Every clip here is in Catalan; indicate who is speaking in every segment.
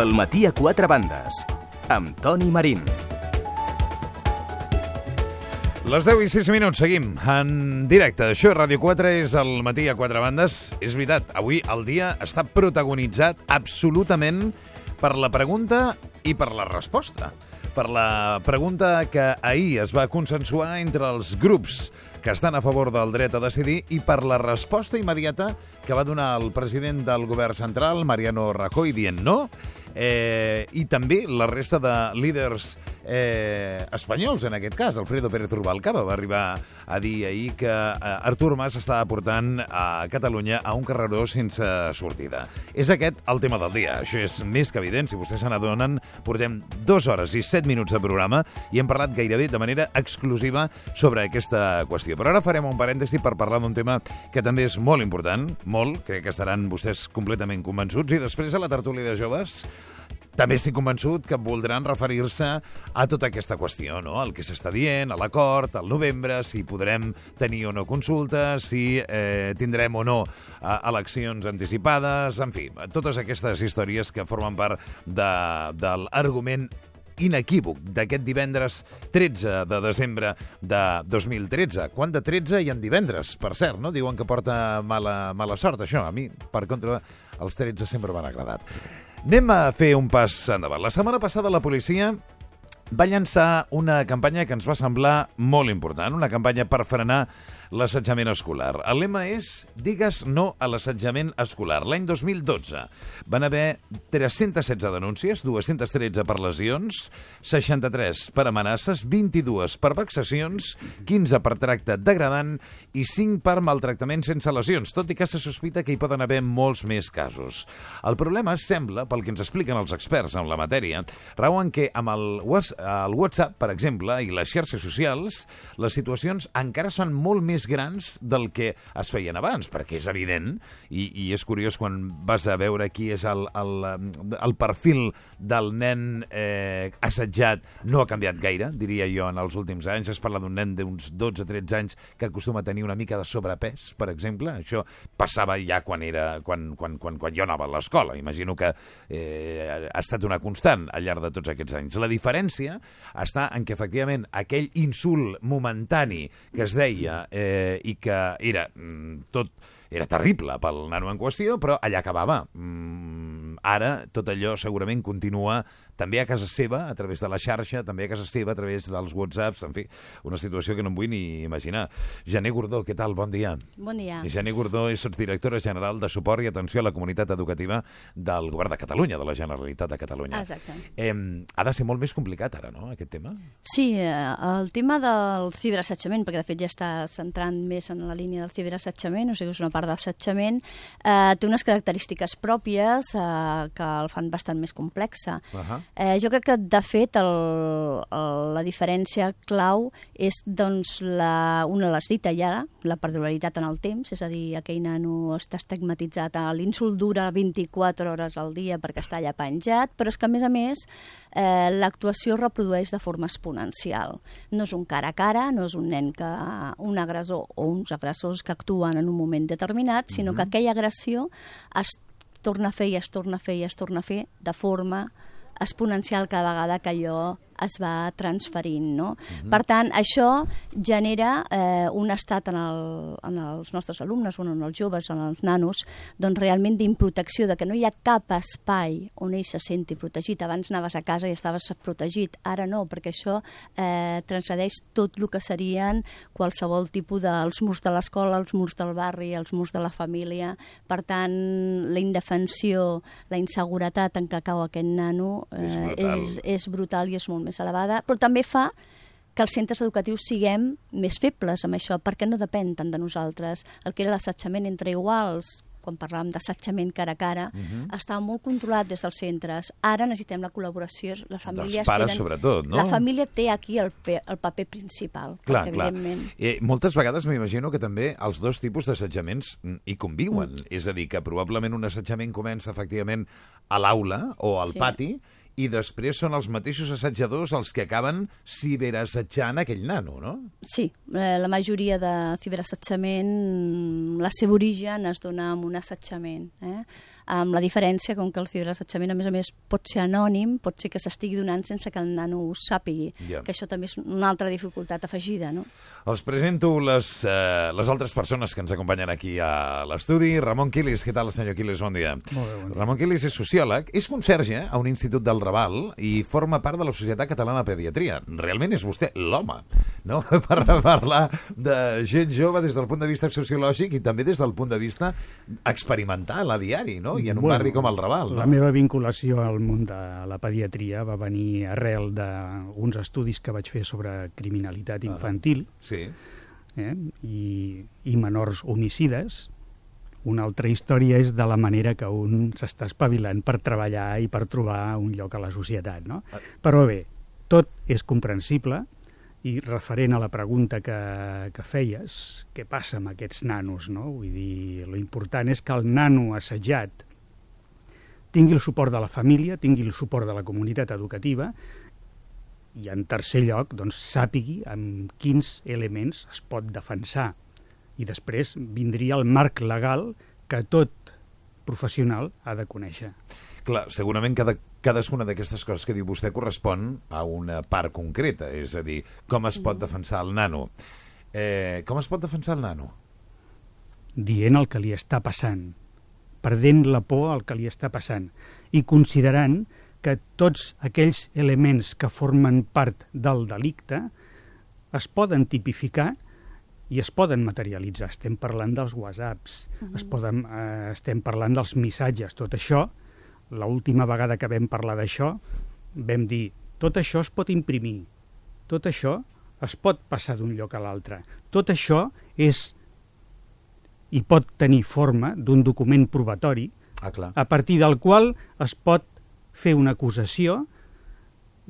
Speaker 1: El matí a quatre bandes, amb Toni Marín.
Speaker 2: Les 10 i 6 minuts, seguim en directe. Això, Ràdio 4, és el matí a quatre bandes. És veritat, avui el dia està protagonitzat absolutament per la pregunta i per la resposta. Per la pregunta que ahir es va consensuar entre els grups que estan a favor del dret a decidir i per la resposta immediata que va donar el president del govern central, Mariano Rajoy, dient no, eh, i també la resta de líders eh, espanyols, en aquest cas. Alfredo Pérez Rubalcaba va arribar a dir ahir que eh, Artur Mas estava portant a Catalunya a un carreró sense sortida. És aquest el tema del dia. Això és més que evident. Si vostès se n'adonen, portem dues hores i set minuts de programa i hem parlat gairebé de manera exclusiva sobre aquesta qüestió. Però ara farem un parèntesi per parlar d'un tema que també és molt important, molt, crec que estaran vostès completament convençuts, i després a la tertúlia de joves també estic convençut que voldran referir-se a tota aquesta qüestió, no? El que s'està dient, a l'acord, al novembre, si podrem tenir o no consultes, si eh, tindrem o no eh, eleccions anticipades, en fi, totes aquestes històries que formen part de, de l'argument inequívoc d'aquest divendres 13 de desembre de 2013. Quant de 13 hi ha divendres, per cert, no? Diuen que porta mala, mala sort, això. A mi, per contra, els 13 sempre m'han agradat. Anem a fer un pas endavant. La setmana passada la policia va llançar una campanya que ens va semblar molt important, una campanya per frenar l'assetjament escolar. El lema és Digues no a l'assetjament escolar. L'any 2012 van haver 316 denúncies, 213 per lesions, 63 per amenaces, 22 per vexacions, 15 per tracte degradant i 5 per maltractament sense lesions, tot i que se sospita que hi poden haver molts més casos. El problema sembla, pel que ens expliquen els experts en la matèria, rau en què amb el, el WhatsApp, per exemple, i les xarxes socials, les situacions encara són molt més grans del que es feien abans, perquè és evident, i, i és curiós quan vas a veure qui és el, el, el perfil del nen eh, assetjat, no ha canviat gaire, diria jo, en els últims anys. Es parla d'un nen d'uns 12-13 anys que acostuma a tenir una mica de sobrepès, per exemple. Això passava ja quan, era, quan, quan, quan, quan jo anava a l'escola. Imagino que eh, ha estat una constant al llarg de tots aquests anys. La diferència està en que, efectivament, aquell insult momentani que es deia eh, i que era mm, tot era terrible pel nano en qüestió, però allà acabava. Mm, ara tot allò segurament continua també a casa seva, a través de la xarxa, també a casa seva, a través dels whatsapps, en fi, una situació que no em vull ni imaginar. Gené Gordó, què tal? Bon dia.
Speaker 3: Bon dia.
Speaker 2: Gené Gordó és sotsdirectora general de suport i atenció a la comunitat educativa del Govern de Catalunya, de la Generalitat de Catalunya.
Speaker 3: Exacte.
Speaker 2: Eh, ha de ser molt més complicat ara, no?, aquest tema?
Speaker 3: Sí, eh, el tema del ciberassetjament, perquè de fet ja està centrant més en la línia del ciberassetjament, o sigui, és una part d'assetjament, eh, té unes característiques pròpies eh, que el fan bastant més complexa. Uh -huh. Eh, jo crec que, de fet, el, el, la diferència clau és, doncs, la, una l'has dit ja, la perduralitat en el temps, és a dir, aquell nano està estigmatitzat, l'insult dura 24 hores al dia perquè està allà penjat, però és que, a més a més, eh, l'actuació reprodueix de forma exponencial. No és un cara a cara, no és un nen que, un agressor o uns agressors que actuen en un moment determinat, sinó mm -hmm. que aquella agressió es torna a fer i es torna a fer i es torna a fer de forma exponencial cada vegada que allò es va transferint. No? Uh -huh. Per tant, això genera eh, un estat en, el, en els nostres alumnes, o en els joves, en els nanos, doncs realment d'improtecció, de que no hi ha cap espai on ell se senti protegit. Abans anaves a casa i estaves protegit, ara no, perquè això eh, transcedeix tot el que serien qualsevol tipus dels murs de l'escola, els murs del barri, els murs de la família. Per tant, la indefensió, la inseguretat en què cau aquest nano eh, és, brutal. és, és brutal i és molt més més elevada, però també fa que els centres educatius siguem més febles amb això, perquè no depèn tant de nosaltres. El que era l'assetjament entre iguals, quan parlàvem d'assetjament cara a cara, uh mhm. -huh. estava molt controlat des dels centres. Ara necessitem la col·laboració, les famílies
Speaker 2: Dels pares,
Speaker 3: tenen...
Speaker 2: sobretot, no?
Speaker 3: La família té aquí el, pe... el paper principal,
Speaker 2: clar,
Speaker 3: perquè,
Speaker 2: clar.
Speaker 3: evidentment...
Speaker 2: Eh, moltes vegades m'imagino que també els dos tipus d'assetjaments hi conviuen. Mm. És a dir, que probablement un assetjament comença efectivament a l'aula o al sí. pati, i després són els mateixos assetjadors els que acaben ciberassetjant aquell nano, no?
Speaker 3: Sí, eh, la majoria de ciberassetjament, la seva origen es dona amb un assetjament. Eh? amb la diferència com que el ciberassetjament, a més a més, pot ser anònim, pot ser que s'estigui donant sense que el nano ho sàpigui,
Speaker 2: Ja.
Speaker 3: que això també és una altra dificultat afegida, no?
Speaker 2: Els presento les, eh, les altres persones que ens acompanyen aquí a l'estudi. Ramon Quilis, què tal, senyor Quilis? Bon dia.
Speaker 4: Molt bé, bon dia.
Speaker 2: Ramon Quilis és sociòleg, és conserge a un institut del Raval i forma part de la Societat Catalana de Pediatria. Realment és vostè l'home, no?, per parlar de gent jove des del punt de vista sociològic i també des del punt de vista experimental a diari, no?, i en un
Speaker 4: Bueno,
Speaker 2: barri com el Raval.
Speaker 4: La
Speaker 2: no?
Speaker 4: meva vinculació al món de la pediatria va venir arrel d'uns estudis que vaig fer sobre criminalitat infantil
Speaker 2: Sí,
Speaker 4: eh, i, i menors homicides. Una altra història és de la manera que un s'està espavilant per treballar i per trobar un lloc a la societat. No? Però bé, tot és comprensible i referent a la pregunta que, que feies, què passa amb aquests nanos? No? Vull dir, lo important és que el nano assetjat tingui el suport de la família, tingui el suport de la comunitat educativa i, en tercer lloc, doncs, sàpigui amb quins elements es pot defensar. I després vindria el marc legal que tot professional ha de conèixer.
Speaker 2: clar, segurament cada, cadascuna d'aquestes coses que diu vostè correspon a una part concreta, és a dir, com es pot defensar el nano. Eh, com es pot defensar el nano?
Speaker 4: dient el que li està passant, perdent la por al que li està passant i considerant que tots aquells elements que formen part del delicte es poden tipificar i es poden materialitzar. Estem parlant dels whatsapps, es poden, eh, estem parlant dels missatges, tot això, l'última vegada que vam parlar d'això, vam dir, tot això es pot imprimir, tot això es pot passar d'un lloc a l'altre, tot això és i pot tenir forma d'un document probatori
Speaker 2: Ah, clar.
Speaker 4: a partir del qual es pot fer una acusació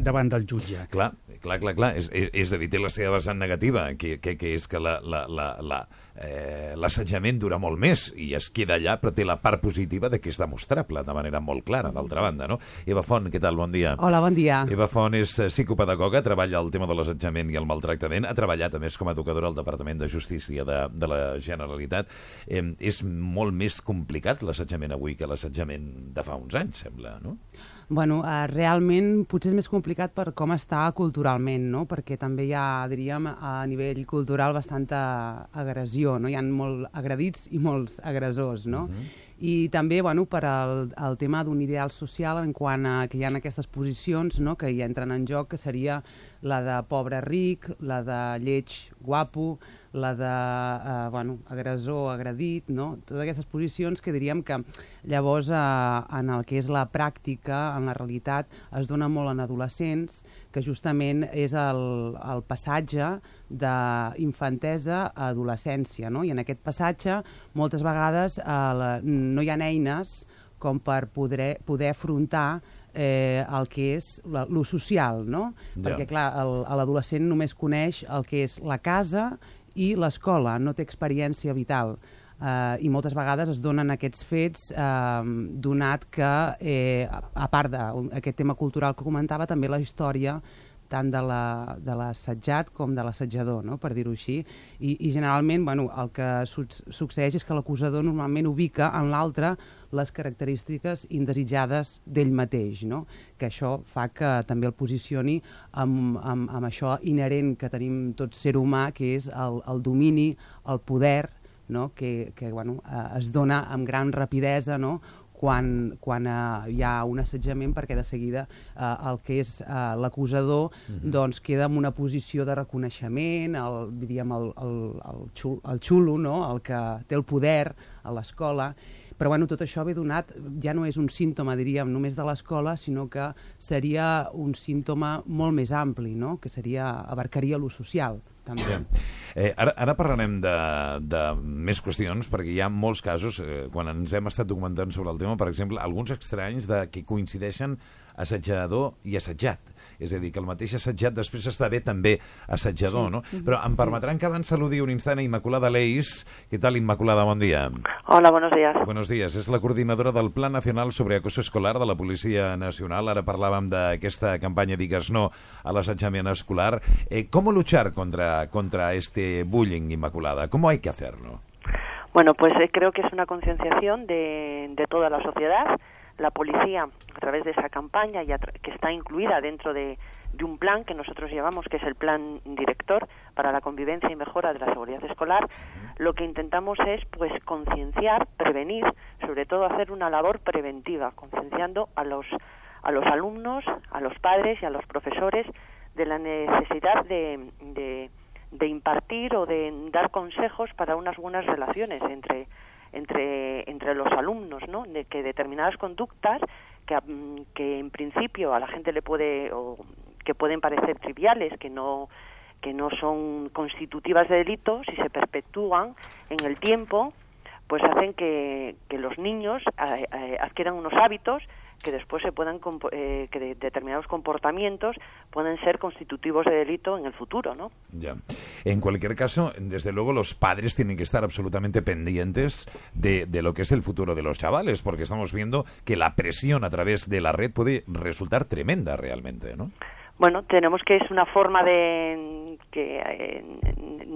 Speaker 4: davant del jutge.
Speaker 2: Clar, clar, clar, clar. És, és, és a dir, té la seva vessant negativa, que, que, que és que la, la, la, la, eh, dura molt més i es queda allà, però té la part positiva de que és demostrable de manera molt clara, d'altra banda, no? Eva Font, què tal? Bon dia.
Speaker 5: Hola, bon dia.
Speaker 2: Eva Font és psicopedagoga, treballa el tema de l'assetjament i el maltractament, ha treballat a més com a educadora al Departament de Justícia de, de la Generalitat. Eh, és molt més complicat l'assetjament avui que l'assetjament de fa uns anys, sembla, no?
Speaker 5: Bueno, eh, realment potser és més complicat per com està culturalment, no? Perquè també hi ha, diríem, a nivell cultural bastanta agressió, no? Hi ha molt agredits i molts agressors, no? I també, bueno, per al, el tema d'un ideal social en quant a que hi ha aquestes posicions, no?, que hi entren en joc, que seria la de pobre ric, la de lleig guapo, la de, eh, bueno, agressor agredit, no? Totes aquestes posicions que diríem que llavors eh, en el que és la pràctica, en la realitat, es dona molt en adolescents, que justament és el, el passatge d'infantesa a adolescència, no? I en aquest passatge moltes vegades eh, la, no hi ha eines com per poder, poder afrontar eh, el que és la, lo social, no?
Speaker 2: Ja.
Speaker 5: Perquè, clar, el- l'adolescent només coneix el que és la casa i l'escola, no té experiència vital. Uh, I moltes vegades es donen aquests fets uh, donat que, eh, a, part d'aquest tema cultural que comentava, també la història tant de la- de l'assetjat com de l'assetjador, no? per dir-ho així. I, I generalment bueno, el que su succeeix és que l'acusador normalment ubica en l'altre les característiques indesitjades d'ell mateix, no? que això fa que també el posicioni amb, amb, amb això inherent que tenim tot ser humà, que és el, el domini, el poder, no? que, que bueno, eh, es dona amb gran rapidesa no? quan, quan eh, hi ha un assetjament perquè de seguida eh, el que és eh, l'acusador doncs queda en una posició de reconeixement, el, diríem el, el, el, xul, el xulo, no? el que té el poder a l'escola, però bueno, tot això ve donat, ja no és un símptoma, diríem, només de l'escola, sinó que seria un símptoma molt més ampli, no? que seria, abarcaria lo social, també.
Speaker 2: Ja. Eh, ara, ara parlarem de, de més qüestions, perquè hi ha molts casos, eh, quan ens hem estat documentant sobre el tema, per exemple, alguns estranys de que coincideixen assetjador i assetjat. És a dir, que el mateix assetjat després esdevé també assetjador, sí. no? Però em permetran que abans saludi un instant a Immaculada Leis. Què tal, Immaculada? Bon dia.
Speaker 6: Hola, buenos días.
Speaker 2: Buenos días. És la coordinadora del Plan Nacional sobre Acoso Escolar de la Policia Nacional. Ara parlàvem d'aquesta campanya Digues no a l'assetjament escolar. Eh, ¿Cómo luchar contra, contra este bullying, Inmaculada? ¿Cómo hay que hacerlo?
Speaker 6: Bueno, pues eh, creo que es una concienciación de, de toda la sociedad. La policía, a través de esa campaña, y que está incluida dentro de, de un plan que nosotros llevamos, que es el Plan Director para la Convivencia y Mejora de la Seguridad Escolar, lo que intentamos es pues concienciar, prevenir, sobre todo hacer una labor preventiva, concienciando a los, a los alumnos, a los padres y a los profesores de la necesidad de, de, de impartir o de dar consejos para unas buenas relaciones entre entre entre los alumnos, ¿no? De que determinadas conductas que, mm, que en principio a la gente le puede o que pueden parecer triviales, que no que no son constitutivas de delitos si se perpetúan en el tiempo, pues hacen que, que los niños eh, eh, adquieran unos hábitos que después se puedan eh, que de- determinados comportamientos pueden ser constitutivos de delito en el futuro, ¿no?
Speaker 2: Ya. En cualquier caso, desde luego los padres tienen que estar absolutamente pendientes de, de lo que es el futuro de los chavales, porque estamos viendo que la presión a través de la red puede resultar tremenda realmente, ¿no?
Speaker 6: Bueno, tenemos que es una forma de, que, eh,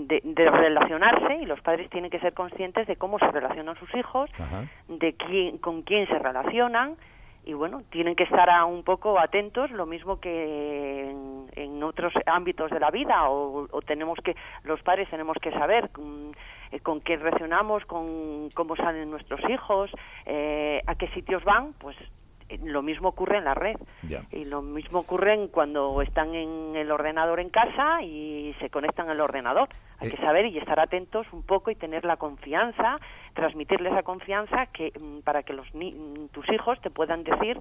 Speaker 6: de, de relacionarse y los padres tienen que ser conscientes de cómo se relacionan sus hijos,
Speaker 2: Ajá.
Speaker 6: de quién, con quién se relacionan y bueno, tienen que estar a un poco atentos, lo mismo que en, otros ámbitos de la vida o, o tenemos que los padres tenemos que saber mm, eh, con qué relacionamos, con cómo salen nuestros hijos, eh, a qué sitios van, pues lo mismo ocurre en la red. Y lo mismo ocurre cuando están en el ordenador en casa y se conectan al ordenador. Hay
Speaker 2: Eh.
Speaker 6: que saber y estar atentos un poco y tener la confianza, transmitirles esa confianza que mm, para que los ni- mm, tus hijos te puedan decir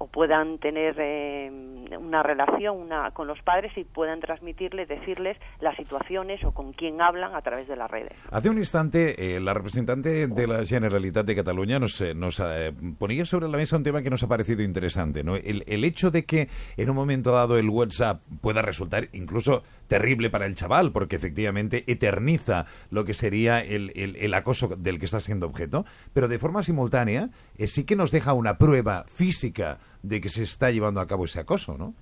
Speaker 6: o puedan tener eh, una relación una, con los padres y puedan transmitirles, decirles las situaciones o con quién hablan a través de las redes.
Speaker 2: Hace un instante, eh, la representante de la Generalitat de Cataluña nos, eh, nos eh, ponía sobre la mesa un tema que nos ha parecido interesante. ¿no? El, el hecho de que en un momento dado el WhatsApp pueda resultar incluso terrible para el chaval, porque efectivamente eterniza lo que sería el, el- el acoso del que está siendo objeto, pero de forma simultánea sí que nos deja una prueba física de que se está llevando a cabo ese acoso, ¿no?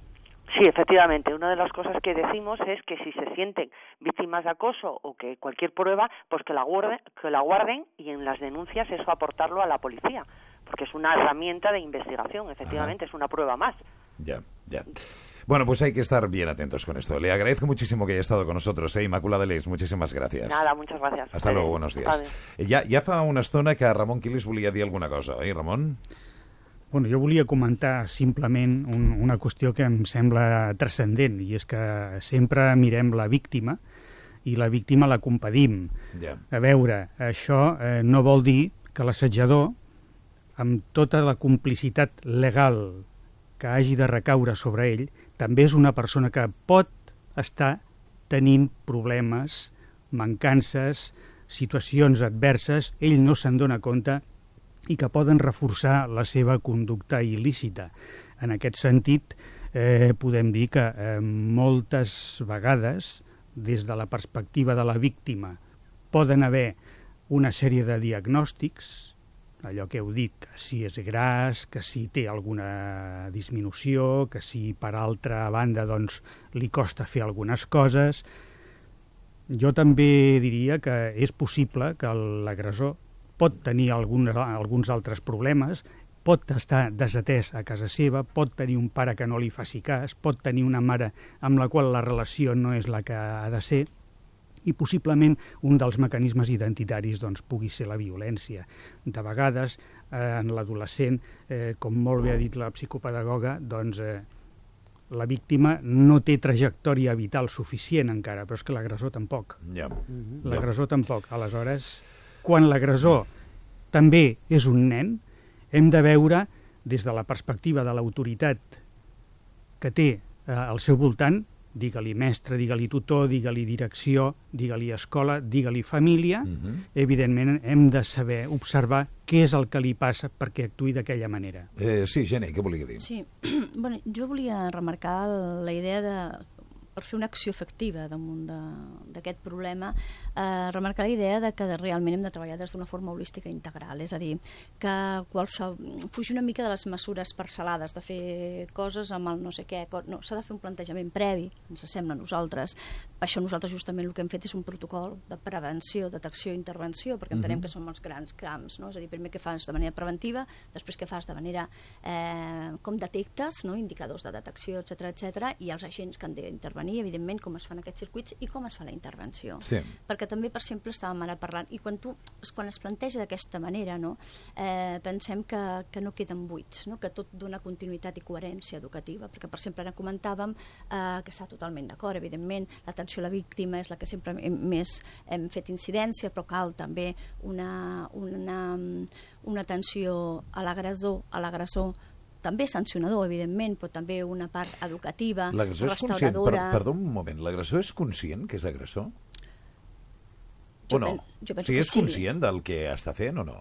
Speaker 6: Sí, efectivamente. Una de las cosas que decimos es que si se sienten víctimas de acoso o que cualquier prueba, pues que la guarden, que la guarden y en las denuncias eso aportarlo a la policía, porque es una herramienta de investigación. Efectivamente, es una prueba más.
Speaker 2: Ya, ya. Bueno, pues hay que estar bien atentos con esto. Le agradezco muchísimo que haya estado con nosotros, eh, Inmaculada Leis. Muchísimas gràcies.
Speaker 6: Nada, muchas gracias.
Speaker 2: Hasta luego, buenos días. Eh, Ja, ja fa una estona que Ramon Quilis volia dir alguna cosa, oi, Ramon?
Speaker 4: Bueno, jo volia comentar simplement un, una qüestió que em sembla transcendent, i és que sempre mirem la víctima i la víctima la compadim.
Speaker 2: Ja.
Speaker 4: A veure, això eh, no vol dir que l'assetjador, amb tota la complicitat legal que hagi de recaure sobre ell, també és una persona que pot estar tenint problemes, mancances, situacions adverses, ell no se'n dona compte i que poden reforçar la seva conducta il·lícita. En aquest sentit, eh, podem dir que eh, moltes vegades, des de la perspectiva de la víctima, poden haver una sèrie de diagnòstics, allò que heu dit, que si és gras, que si té alguna disminució, que si per altra banda doncs, li costa fer algunes coses. Jo també diria que és possible que l'agressor pot tenir algun, alguns altres problemes, pot estar desatès a casa seva, pot tenir un pare que no li faci cas, pot tenir una mare amb la qual la relació no és la que ha de ser, i possiblement un dels mecanismes identitaris doncs, pugui ser la violència. De vegades, eh, en l'adolescent, eh, com molt bé ha dit la psicopedagoga, doncs, eh, la víctima no té trajectòria vital suficient encara, però és que l'agressor tampoc.
Speaker 2: Ja.
Speaker 4: L'agressor tampoc. Aleshores, quan l'agressor també és un nen, hem de veure, des de la perspectiva de l'autoritat que té eh, al seu voltant, digue-li mestre, digue-li tutor, digue-li direcció, digue-li escola, digue-li família,
Speaker 2: Mm -hmm.
Speaker 4: evidentment hem de saber observar què és el que li passa perquè actuï d'aquella manera.
Speaker 2: eh, sí, Geni, què volia dir?
Speaker 3: Sí, bueno, jo volia remarcar la idea de per fer una acció efectiva damunt de- d'aquest problema, eh, remarcar la idea de que realment hem de treballar des d'una forma holística integral, és a dir, que qualsevol, fugir una mica de les mesures parcel·lades, de fer coses amb el no sé què, no, s'ha de fer un plantejament previ, ens sembla a nosaltres. Això nosaltres justament el que hem fet és un protocol de prevenció, detecció i intervenció, perquè entenem que són els grans camps, no? és a dir, primer què fas de manera preventiva, després què fas de manera eh, com detectes, no? indicadors de detecció, etc etc i els agents que han d'intervenir, evidentment, com es fan aquests circuits i com es fa la intervenció.
Speaker 2: Sí.
Speaker 3: Perquè també, per exemple, estàvem ara parlant, i quan, tu, quan es planteja d'aquesta manera, no? eh, pensem que, que no queden buits, no? que tot dona continuïtat i coherència educativa, perquè, per exemple, ara comentàvem eh, que està totalment d'acord, evidentment, l'atenció a la víctima és la que sempre hem, més hem fet incidència, però cal també una, una, una atenció a l'agressor, a l'agressor també sancionador, evidentment, però també una part educativa,
Speaker 2: L'agressor és conscient, per,
Speaker 3: restauradora...
Speaker 2: perdó un moment, l'agressor és conscient que és agressor?
Speaker 3: Jo
Speaker 2: o no?
Speaker 3: pen- jo penso
Speaker 2: o sigui,
Speaker 3: que
Speaker 2: és
Speaker 3: sí.
Speaker 2: conscient del que està fent o no?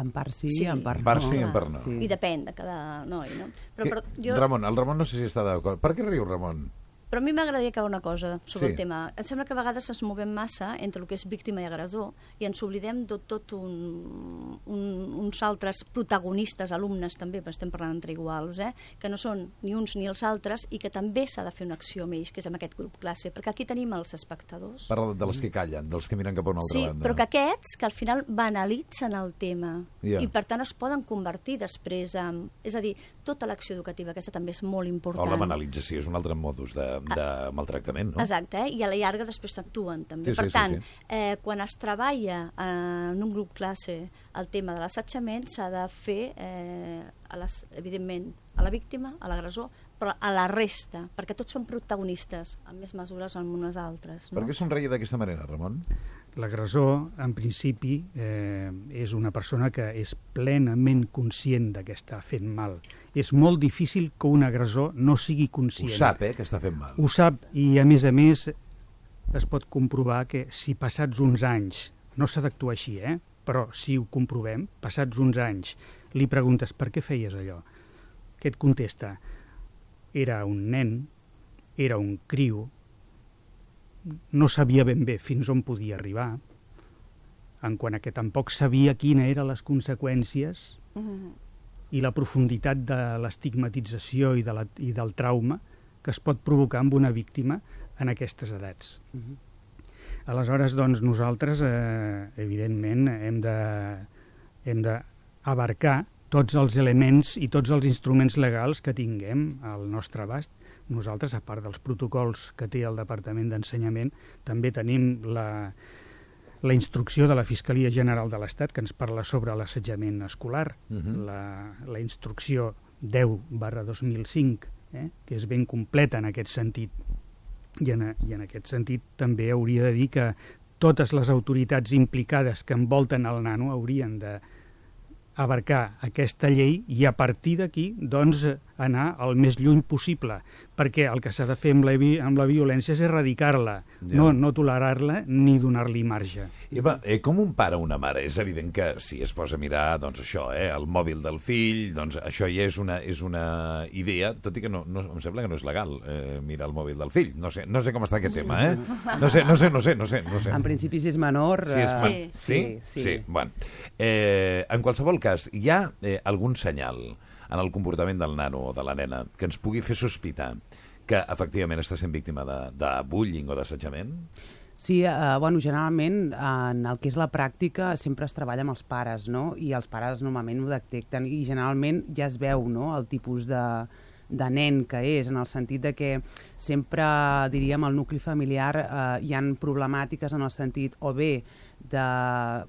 Speaker 5: En part sí,
Speaker 3: Sí.
Speaker 5: en part
Speaker 2: En
Speaker 5: no.
Speaker 2: part sí, en part no.
Speaker 3: I depèn de cada noi, no? Però,
Speaker 2: Que-
Speaker 3: però, jo,
Speaker 2: Ramon, el Ramon no sé si està d'acord. Per què riu, Ramon?
Speaker 3: Però a mi m'agradaria acabar una cosa sobre
Speaker 2: Sí.
Speaker 3: el tema. Em sembla que a vegades ens movem massa entre el que és víctima i agressor i ens oblidem de tot un, un, uns altres protagonistes, alumnes també, perquè estem parlant entre iguals, eh? que no són ni uns ni els altres i que també s'ha de fer una acció amb ells, que és amb aquest grup classe, perquè aquí tenim els espectadors.
Speaker 2: Parla de les que callen, dels que miren cap a una altra
Speaker 3: Sí,
Speaker 2: banda.
Speaker 3: però que aquests, que al final banalitzen el tema
Speaker 2: Ja.
Speaker 3: i per tant es poden convertir després en... És a dir, tota l'acció educativa, aquesta també és molt important.
Speaker 2: O la banalització és un altre modus de, de maltractament, no?
Speaker 3: Exacte, eh? i a la llarga després s'actuen també.
Speaker 2: Sí, sí,
Speaker 3: per
Speaker 2: sí,
Speaker 3: tant,
Speaker 2: sí.
Speaker 3: Eh, quan es treballa eh, en un grup classe el tema de l'assetjament s'ha de fer, eh, a les, evidentment, a la víctima, a l'agressor, però a la resta, perquè tots són protagonistes, amb més mesures amb unes altres. No?
Speaker 2: Per què somreia d'aquesta manera, Ramon?
Speaker 4: L'agressor, en principi, eh, és una persona que és plenament conscient de que està fent mal. És molt difícil que un agressor no sigui
Speaker 2: Ho
Speaker 4: conscient.
Speaker 2: sap, eh, que està fent mal.
Speaker 4: Ho sap, i a més a més es pot comprovar que si passats uns anys, no s'ha d'actuar així, eh? però si ho comprovem, passats uns anys, li preguntes per què feies allò, què et contesta? Era un nen, era un criu, no sabia ben bé fins on podia arribar, en quant a que tampoc sabia quines eren les conseqüències
Speaker 3: Mhm.
Speaker 4: i la profunditat de l'estigmatització i, de la, i del trauma que es pot provocar amb una víctima en aquestes edats.
Speaker 5: Mhm.
Speaker 4: Aleshores, doncs, nosaltres, eh, evidentment, hem de, hem de abarcar tots els elements i tots els instruments legals que tinguem al nostre abast. Nosaltres, a part dels protocols que té el Departament d'Ensenyament, també tenim la, la instrucció de la Fiscalia General de l'Estat que ens parla sobre l'assetjament escolar,
Speaker 2: Mhm.
Speaker 4: la, la instrucció 10 barra 2005, eh, que és ben completa en aquest sentit. I en, I en aquest sentit també hauria de dir que totes les autoritats implicades que envolten el nano haurien de abarcar aquesta llei i a partir d'aquí doncs, anar el més lluny possible, perquè el que s'ha de fer amb la, amb la violència és erradicar-la,
Speaker 2: Ja.
Speaker 4: no, no tolerar-la ni donar-li marge.
Speaker 2: Eva, eh, com un pare o una mare? És evident que si es posa a mirar, doncs això, eh, el mòbil del fill, doncs això ja és una, és una idea, tot i que no, no, em sembla que no és legal eh, mirar el mòbil del fill. No sé, no sé com està aquest tema, eh? No sé, no sé, no sé, no sé. No sé.
Speaker 5: En principi, si és menor...
Speaker 2: Sí, és
Speaker 5: eh,
Speaker 2: fan...
Speaker 3: Sí.
Speaker 2: sí,
Speaker 5: sí.
Speaker 2: sí. Bueno. Eh, en qualsevol cas, hi ha eh, algun senyal en el comportament del nano o de la nena que ens pugui fer sospitar que efectivament està sent víctima de, de bullying o d'assetjament?
Speaker 5: Sí, eh, bueno, generalment en el que és la pràctica sempre es treballa amb els pares, no? I els pares normalment ho detecten i generalment ja es veu, no?, el tipus de, de nen que és, en el sentit de que sempre, diríem, al nucli familiar eh, hi han problemàtiques en el sentit o bé de...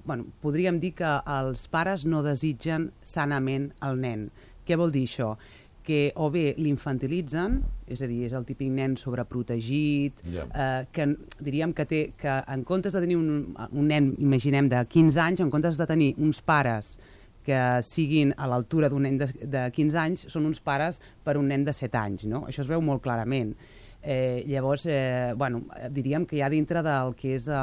Speaker 5: Bueno, podríem dir que els pares no desitgen sanament el nen. Què vol dir això? que o bé l'infantilitzen, és a dir, és el típic nen sobreprotegit,
Speaker 2: Ja.
Speaker 5: eh, que diríem que té que en comptes de tenir un, un nen, imaginem, de 15 anys, en comptes de tenir uns pares que siguin a l'altura d'un nen de, de 15 anys, són uns pares per un nen de 7 anys, no? Això es veu molt clarament. Eh, llavors, eh, bueno, eh, diríem que ja dintre del que és eh,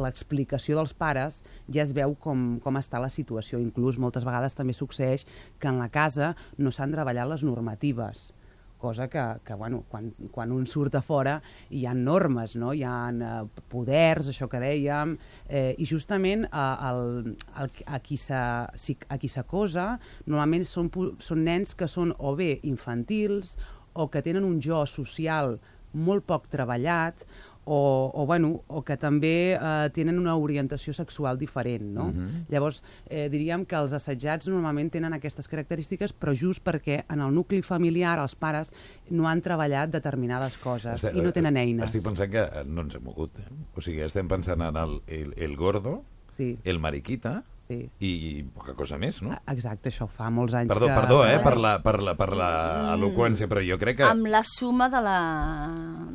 Speaker 5: l'explicació dels pares ja es veu com, com està la situació. Inclús moltes vegades també succeeix que en la casa no s'han treballat les normatives cosa que, que bueno, quan, quan un surt a fora hi ha normes, no? hi ha eh, poders, això que dèiem, eh, i justament eh, el, el, a qui s'acosa a s'acosa normalment són, són nens que són o bé infantils o que tenen un jo social molt poc treballat o, o, bueno, o que també eh, tenen una orientació sexual diferent, no? Llavors, eh, diríem que els assetjats normalment tenen aquestes característiques, però just perquè en el nucli familiar els pares no han treballat determinades coses
Speaker 2: Estem-
Speaker 5: i no tenen eines.
Speaker 2: Estic pensant que eh, no ens hem mogut. Eh? O sigui, estem pensant en el, el, el gordo,
Speaker 5: Sí,
Speaker 2: el mariquita
Speaker 5: sí.
Speaker 2: i, i poca cosa més, no?
Speaker 5: Ah, Exacte, això fa molts anys
Speaker 2: Perdó,
Speaker 5: que...
Speaker 2: perdó, eh, per la, per la, per la eloqüència, però jo crec que...
Speaker 3: amb la suma de, la,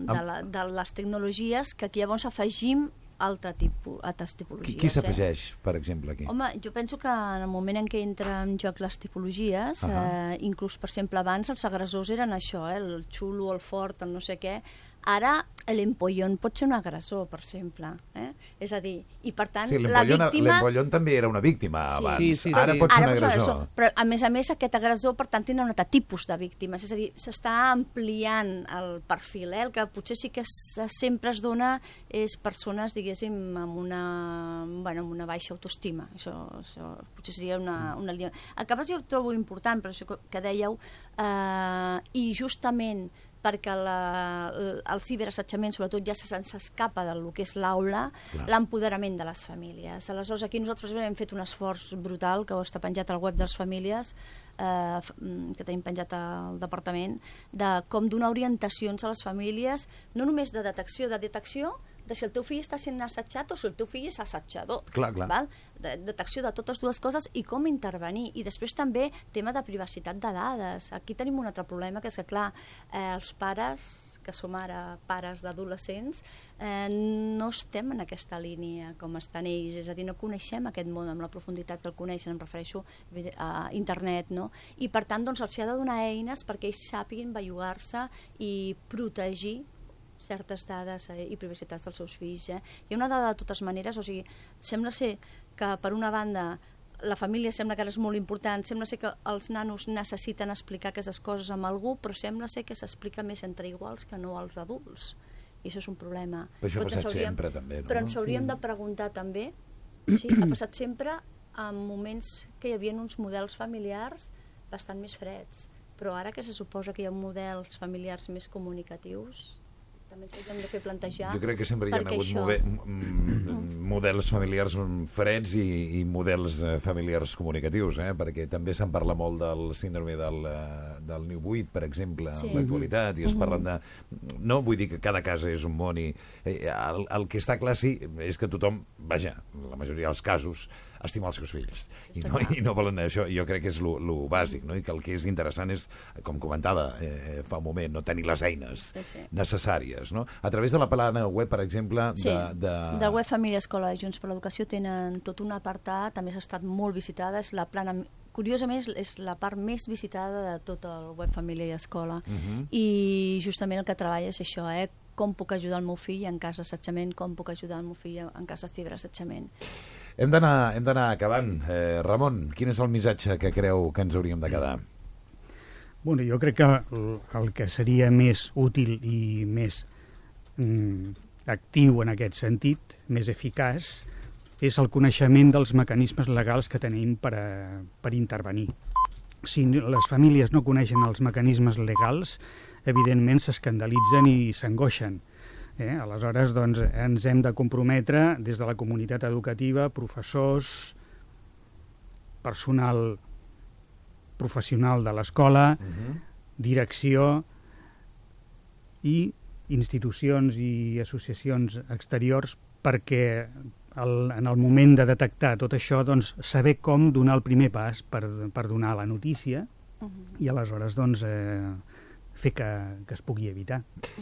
Speaker 3: de,
Speaker 2: Amb-
Speaker 3: la, de les tecnologies que aquí llavors afegim altre tipus, altres
Speaker 2: Qui,
Speaker 3: tipologies.
Speaker 2: qui
Speaker 3: Eh?
Speaker 2: s'afegeix, per exemple, aquí?
Speaker 3: Home, jo penso que en el moment en què entra en joc les tipologies,
Speaker 2: Ahà.
Speaker 3: eh, inclús, per exemple, abans els agressors eren això, eh, el xulo, el fort, el no sé què, ara l'empollon pot ser un agressor, per exemple. Eh? És a dir, i per tant,
Speaker 2: Sí,
Speaker 3: la víctima...
Speaker 2: l'empollon també era una víctima
Speaker 3: Sí.
Speaker 2: abans.
Speaker 5: Sí, sí,
Speaker 2: Ara
Speaker 5: sí.
Speaker 2: pot ser un
Speaker 3: Ara pot ser
Speaker 2: agressor.
Speaker 3: Però, a més a més, aquest agressor, per tant, tindrà un altre tipus de víctimes. És a dir, s'està ampliant el perfil. Eh? El que potser sí que sempre es dona és persones, diguéssim, amb una, bueno, amb una baixa autoestima. Això, això potser seria una, una línia. El que passa jo ho trobo important, per això que, que dèieu, eh, i justament perquè la, el, ciberassetjament sobretot ja se- se'ns escapa del que és l'aula, l'empoderament de les famílies. Aleshores, aquí nosaltres hem fet un esforç brutal, que està penjat al web de les famílies, eh, mm, que tenim penjat al departament, de com donar orientacions a les famílies, no només de detecció, de detecció de si el teu fill està sent assetjat o si el teu fill és assetjador.
Speaker 2: Clar, clar.
Speaker 3: Val? De, detecció de totes dues coses i com intervenir. I després també tema de privacitat de dades. Aquí tenim un altre problema, que és que, clar, eh, els pares, que som ara pares d'adolescents, eh, no estem en aquesta línia com estan ells, és a dir, no coneixem aquest món amb la profunditat que el coneixen, em refereixo a internet, no? I per tant, doncs, els hi ha de donar eines perquè ells sàpiguin bellugar-se i protegir certes dades eh, i privacitats dels seus fills. Eh? Hi ha una dada de totes maneres, o sigui, sembla ser que per una banda la família sembla que ara és molt important, sembla ser que els nanos necessiten explicar aquestes coses amb algú, però sembla ser que s'explica més entre iguals que no als adults. I això és un problema.
Speaker 2: Però això ha
Speaker 3: ens
Speaker 2: passat
Speaker 3: hauríem-
Speaker 2: sempre, també, no?
Speaker 3: Però ens hauríem
Speaker 5: Sí.
Speaker 3: de preguntar també, sí, ha passat sempre en moments que hi havia uns models familiars bastant més freds, però ara que se suposa que hi ha models familiars més comunicatius, també ens hauríem de fer plantejar
Speaker 2: Jo crec que sempre hi ha hagut
Speaker 3: això-
Speaker 2: mode, models familiars freds i, i models eh, familiars comunicatius, eh? perquè també se'n parla molt del síndrome del, eh, del niu buit, per exemple,
Speaker 3: Sí.
Speaker 2: en l'actualitat, i es parlen de... No vull dir que cada casa és un món i... Eh, el, el que està clar, sí, és que tothom, vaja, la majoria dels casos, estima els seus fills. I no, i no volen això, jo crec que és lo, lo bàsic, no? i que el que és interessant és, com comentava eh, fa un moment, no tenir les eines
Speaker 3: Sí, sí.
Speaker 2: necessàries. No? A través de la plana web, per exemple,
Speaker 3: Sí,
Speaker 2: de, de...
Speaker 3: del web Família Escola i Junts per l'Educació tenen tot un apartat, a més ha estat molt visitada, és la plana, curiosament és- la part més visitada de tot el web Família i Escola.
Speaker 2: Mhm.
Speaker 3: I justament el que treballa és això, eh? com puc ajudar el meu fill en cas d'assetjament, com puc ajudar el meu fill en cas de ciberassetjament.
Speaker 2: Hem d'anar acabant. Eh, Ramon, quin és el missatge que creu que ens hauríem de quedar?
Speaker 4: Bueno, jo crec que el, el que seria més útil i més mm, actiu en aquest sentit, més eficaç, és el coneixement dels mecanismes legals que tenim per, a, per intervenir. Si les famílies no coneixen els mecanismes legals, evidentment s'escandalitzen i s'angoixen. Eh? Aleshores, doncs, ens hem de comprometre des de la comunitat educativa, professors, personal professional de l'escola,
Speaker 2: Uh -huh.
Speaker 4: direcció i institucions i associacions exteriors perquè el, en el moment de detectar tot això, doncs, saber com donar el primer pas per, per donar la notícia
Speaker 3: Uh -huh.
Speaker 4: i aleshores doncs, eh, fer que, que es pugui evitar.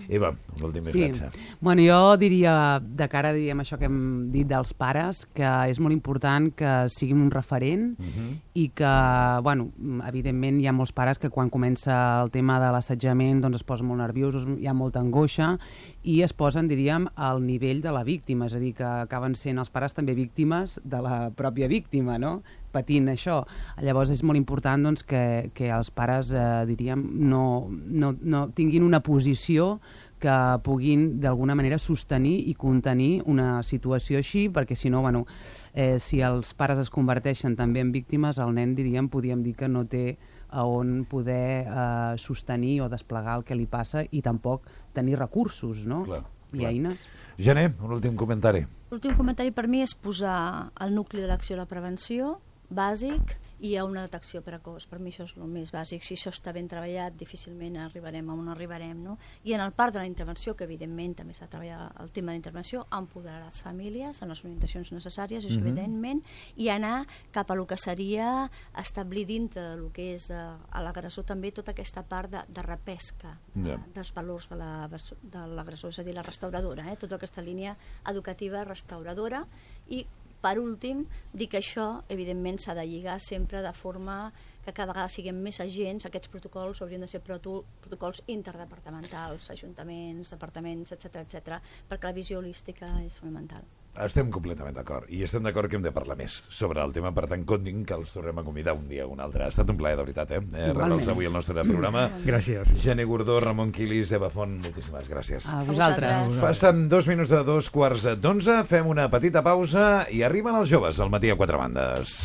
Speaker 2: Eva, l'últim
Speaker 5: Sí.
Speaker 2: missatge.
Speaker 5: Bueno, jo diria, de cara diríem això que hem dit dels pares, que és molt important que siguin un referent
Speaker 2: Uh -huh.
Speaker 5: i que, bueno, evidentment hi ha molts pares que quan comença el tema de l'assetjament doncs es posen molt nerviosos, hi ha molta angoixa i es posen, diríem, al nivell de la víctima, és a dir, que acaben sent els pares també víctimes de la pròpia víctima, no? Patint això. Llavors és molt important doncs, que, que els pares, eh, diríem, no, no, no tinguin una posició que puguin d'alguna manera sostenir i contenir una situació així, perquè si no, bueno, eh, si els pares es converteixen també en víctimes, el nen, diríem, podríem dir que no té a on poder eh, sostenir o desplegar el que li passa i tampoc tenir recursos, no?
Speaker 2: Clar,
Speaker 5: I
Speaker 2: clar.
Speaker 5: eines.
Speaker 2: Gené, un últim comentari.
Speaker 3: L'últim comentari per mi és posar el nucli de l'acció a la prevenció, bàsic, i a una detecció precoç. Per mi això és el més bàsic. Si això està ben treballat, difícilment arribarem a on arribarem. No? I en el part de la intervenció, que evidentment també s'ha de treballar el tema de la intervenció, empoderar les famílies en les orientacions necessàries, això
Speaker 2: Mhm.
Speaker 3: evidentment, i anar cap a lo que seria establir dintre del que és eh, a l'agressor també tota aquesta part de, de repesca
Speaker 2: Ja.
Speaker 3: eh, dels valors de la- de l'agressor, és a dir, la restauradora, eh? tota aquesta línia educativa restauradora i per últim, dir que això, evidentment, s'ha de lligar sempre de forma que cada vegada siguem més agents, aquests protocols haurien de ser proto protocols interdepartamentals, ajuntaments, departaments, etc etc, perquè la visió holística és fonamental.
Speaker 2: Estem completament d'acord. I estem d'acord que hem de parlar més sobre el tema, per tant, contin que els tornem a convidar un dia o un altre. Ha estat un plaer, de veritat, eh? eh. Rebels avui al nostre programa.
Speaker 4: Gràcies.
Speaker 2: Gene Gordó, Ramon Quilis, Eva Font, moltíssimes gràcies.
Speaker 5: A
Speaker 3: vosaltres.
Speaker 5: vosaltres.
Speaker 2: Passen dos minuts de dos quarts d'onze, fem una petita pausa i arriben els joves al matí a quatre bandes.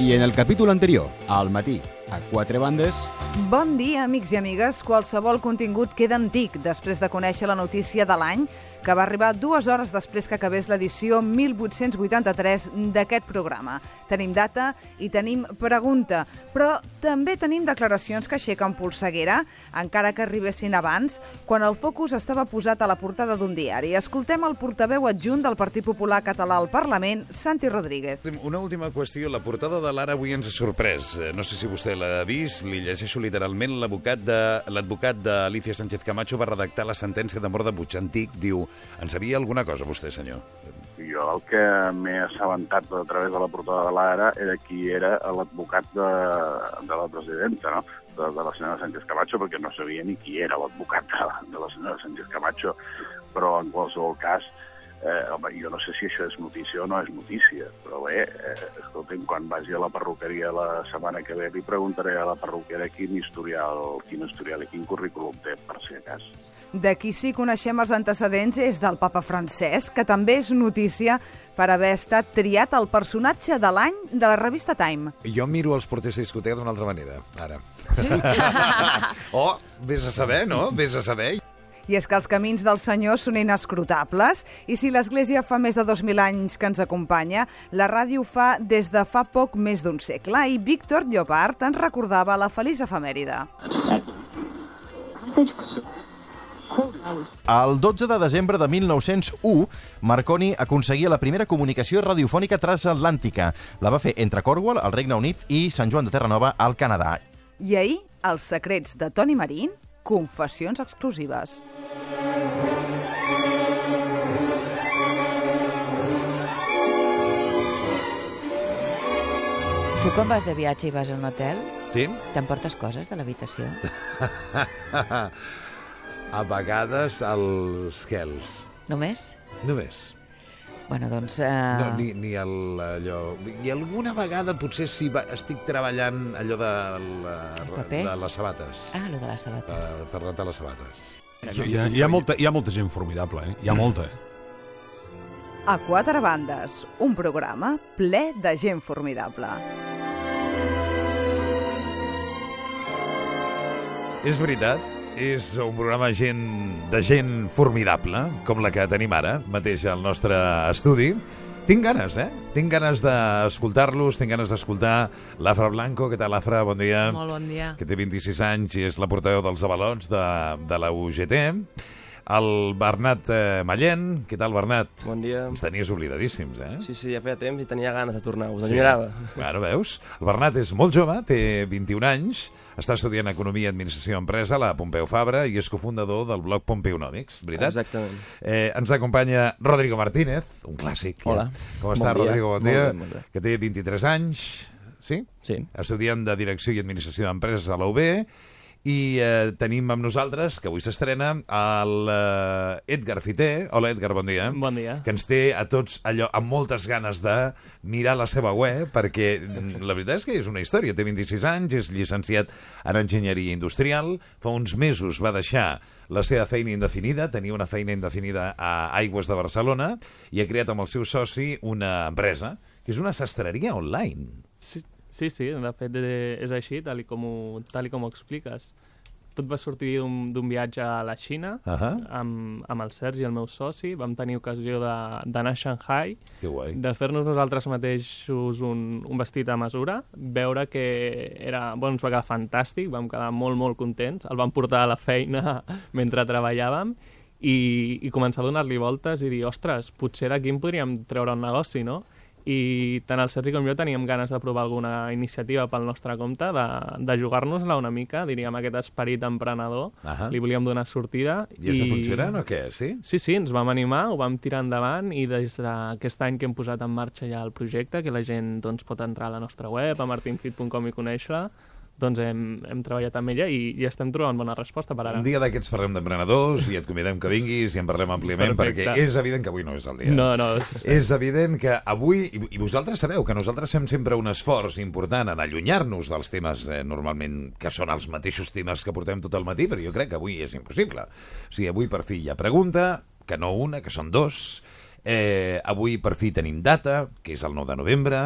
Speaker 7: I en el capítol anterior, al matí, a quatre bandes,
Speaker 8: Bon dia, amics i amigues. Qualsevol contingut queda antic després de conèixer la notícia de l'any que va arribar dues hores després que acabés l'edició 1883 d'aquest programa. Tenim data i tenim pregunta, però també tenim declaracions que aixequen polseguera, encara que arribessin abans, quan el focus estava posat a la portada d'un diari. Escoltem el portaveu adjunt del Partit Popular Català al Parlament, Santi Rodríguez.
Speaker 2: Una última qüestió. La portada de l'Ara avui ens ha sorprès. Eh, No sé si vostè l'ha vist, li llegeixo literalment. L'advocat de l'advocat d'Alicia Sánchez Camacho va redactar la sentència de mort de Butxantic. Diu, en sabia alguna cosa vostè, senyor?
Speaker 9: Jo el que m'he assabentat a través de la portada de l'Ara era qui era l'advocat de, de la presidenta, no? de, de la senyora Sánchez Camacho, perquè no sabia ni qui era l'advocat de, de la senyora Sánchez Camacho, però en qualsevol cas, eh, home, jo no sé si això és notícia o no és notícia, però bé, eh, escolta'm, quan vagi a la perruqueria la setmana que ve li preguntaré a la perruquera quin historial, quin historial i quin currículum té, per si a cas.
Speaker 8: De qui sí coneixem els antecedents és del papa Francesc, que també és notícia per haver estat triat el personatge de l'any de la revista Time.
Speaker 2: Jo miro els porters de discoteca d'una altra manera, ara. Sí? oh, vés a saber, no? Vés a saber.
Speaker 8: I és que els camins del Senyor són inescrutables i si l'Església fa més de 2.000 anys que ens acompanya, la ràdio fa des de fa poc més d'un segle i Víctor Llopart ens recordava la feliç efemèride.
Speaker 10: El 12 de desembre de 1901, Marconi aconseguia la primera comunicació radiofònica transatlàntica. La va fer entre Cornwall, el Regne Unit, i Sant Joan de Terranova, al Canadà.
Speaker 8: I ahir, els secrets de Toni Marín, confessions exclusives.
Speaker 11: Tu quan vas de viatge i vas a un hotel,
Speaker 2: Sí?
Speaker 11: t'emportes coses de l'habitació?
Speaker 2: a vegades els gels.
Speaker 11: Només?
Speaker 2: Només.
Speaker 11: Bueno, doncs... Uh...
Speaker 2: No, ni, ni el, allò... I alguna vegada potser si va, estic treballant allò de, la, de les sabates.
Speaker 11: Ah, lo de les sabates.
Speaker 2: Uh, per rentar les sabates.
Speaker 12: Hi ha, hi, ha molta, hi ha molta gent formidable, eh? Hi ha molta, eh?
Speaker 8: A quatre bandes, un programa ple de gent formidable.
Speaker 2: És veritat, és un programa gent, de gent formidable, com la que tenim ara, mateix al nostre estudi. Tinc ganes, eh? Tinc ganes d'escoltar-los, tinc ganes d'escoltar l'Afra Blanco. Què tal, Afra? Bon dia.
Speaker 13: Molt bon dia.
Speaker 2: Que té 26 anys i és la portaveu dels avalots de, de la UGT. El Bernat eh, Mallent. Què tal, Bernat?
Speaker 14: Bon dia.
Speaker 2: Ens tenies oblidadíssims, eh?
Speaker 14: Sí, sí, ja feia temps i tenia ganes de tornar. Us
Speaker 2: Sí.
Speaker 14: enyorava.
Speaker 2: Bueno, veus? El Bernat és molt jove, té 21 anys, està estudiant Economia i Administració Empresa a la Pompeu Fabra i és cofundador del blog Pompeonòmics, veritat?
Speaker 14: Exactament.
Speaker 2: Eh, ens acompanya Rodrigo Martínez, un clàssic. ja.
Speaker 14: Hola.
Speaker 2: Com
Speaker 14: Bon
Speaker 2: està,
Speaker 14: dia.
Speaker 2: Rodrigo? Bon
Speaker 14: Molt
Speaker 2: dia.
Speaker 14: bé, molt bé.
Speaker 2: Que té 23 anys, sí?
Speaker 14: Sí.
Speaker 2: Estudiant de Direcció i Administració d'Empreses a la UB i eh, tenim amb nosaltres, que avui s'estrena, el eh, Edgar Fité. Hola, Edgar, bon dia.
Speaker 13: Bon dia.
Speaker 2: Que ens té a tots allò amb moltes ganes de mirar la seva web, perquè la veritat és que és una història. Té 26 anys, és llicenciat en Enginyeria Industrial, fa uns mesos va deixar la seva feina indefinida, tenia una feina indefinida a Aigües de Barcelona, i ha creat amb el seu soci una empresa, que és una sastreria online.
Speaker 13: Sí, sí, sí de fet és així, tal i com ho, tal i com ho expliques. Tot va sortir d'un viatge a la Xina
Speaker 2: Ahà.
Speaker 13: amb, amb el Sergi, el meu soci. Vam tenir ocasió de- d'anar a Shanghai, de fer-nos nosaltres mateixos un, un vestit a mesura, veure que era, bueno, ens va quedar fantàstic, vam quedar molt, molt contents, el vam portar a la feina mentre treballàvem i, i començar a donar-li voltes i dir, ostres, potser d'aquí en podríem treure un negoci, no? I tant el Sergi com jo teníem ganes de provar alguna iniciativa pel nostre compte, de, de jugar-nos-la una mica, diríem, aquest esperit emprenedor.
Speaker 2: Ahà.
Speaker 13: Li volíem donar sortida.
Speaker 2: I està funcionant o què? Sí?
Speaker 13: Sí, sí, ens vam animar, ho vam tirar endavant i des d'aquest any que hem posat en marxa ja el projecte, que la gent doncs, pot entrar a la nostra web, a martinfit.com i conèixer-la, doncs hem, hem treballat amb ella i, i estem trobant bona resposta per ara.
Speaker 2: Un dia d'aquests parlem d'emprenedors i et convidem que vinguis i en parlem àmpliament,
Speaker 13: Perfecte.
Speaker 2: perquè és evident que avui no és el dia.
Speaker 13: No, no, és-
Speaker 2: És evident que avui, i i vosaltres sabeu que nosaltres fem sempre un esforç important en allunyar-nos dels temes eh, normalment que són els mateixos temes que portem tot el matí, però jo crec que avui és impossible. O sigui, avui per fi hi ha pregunta, que no una, que són dos. Eh, avui per fi tenim data, que és el 9 de novembre.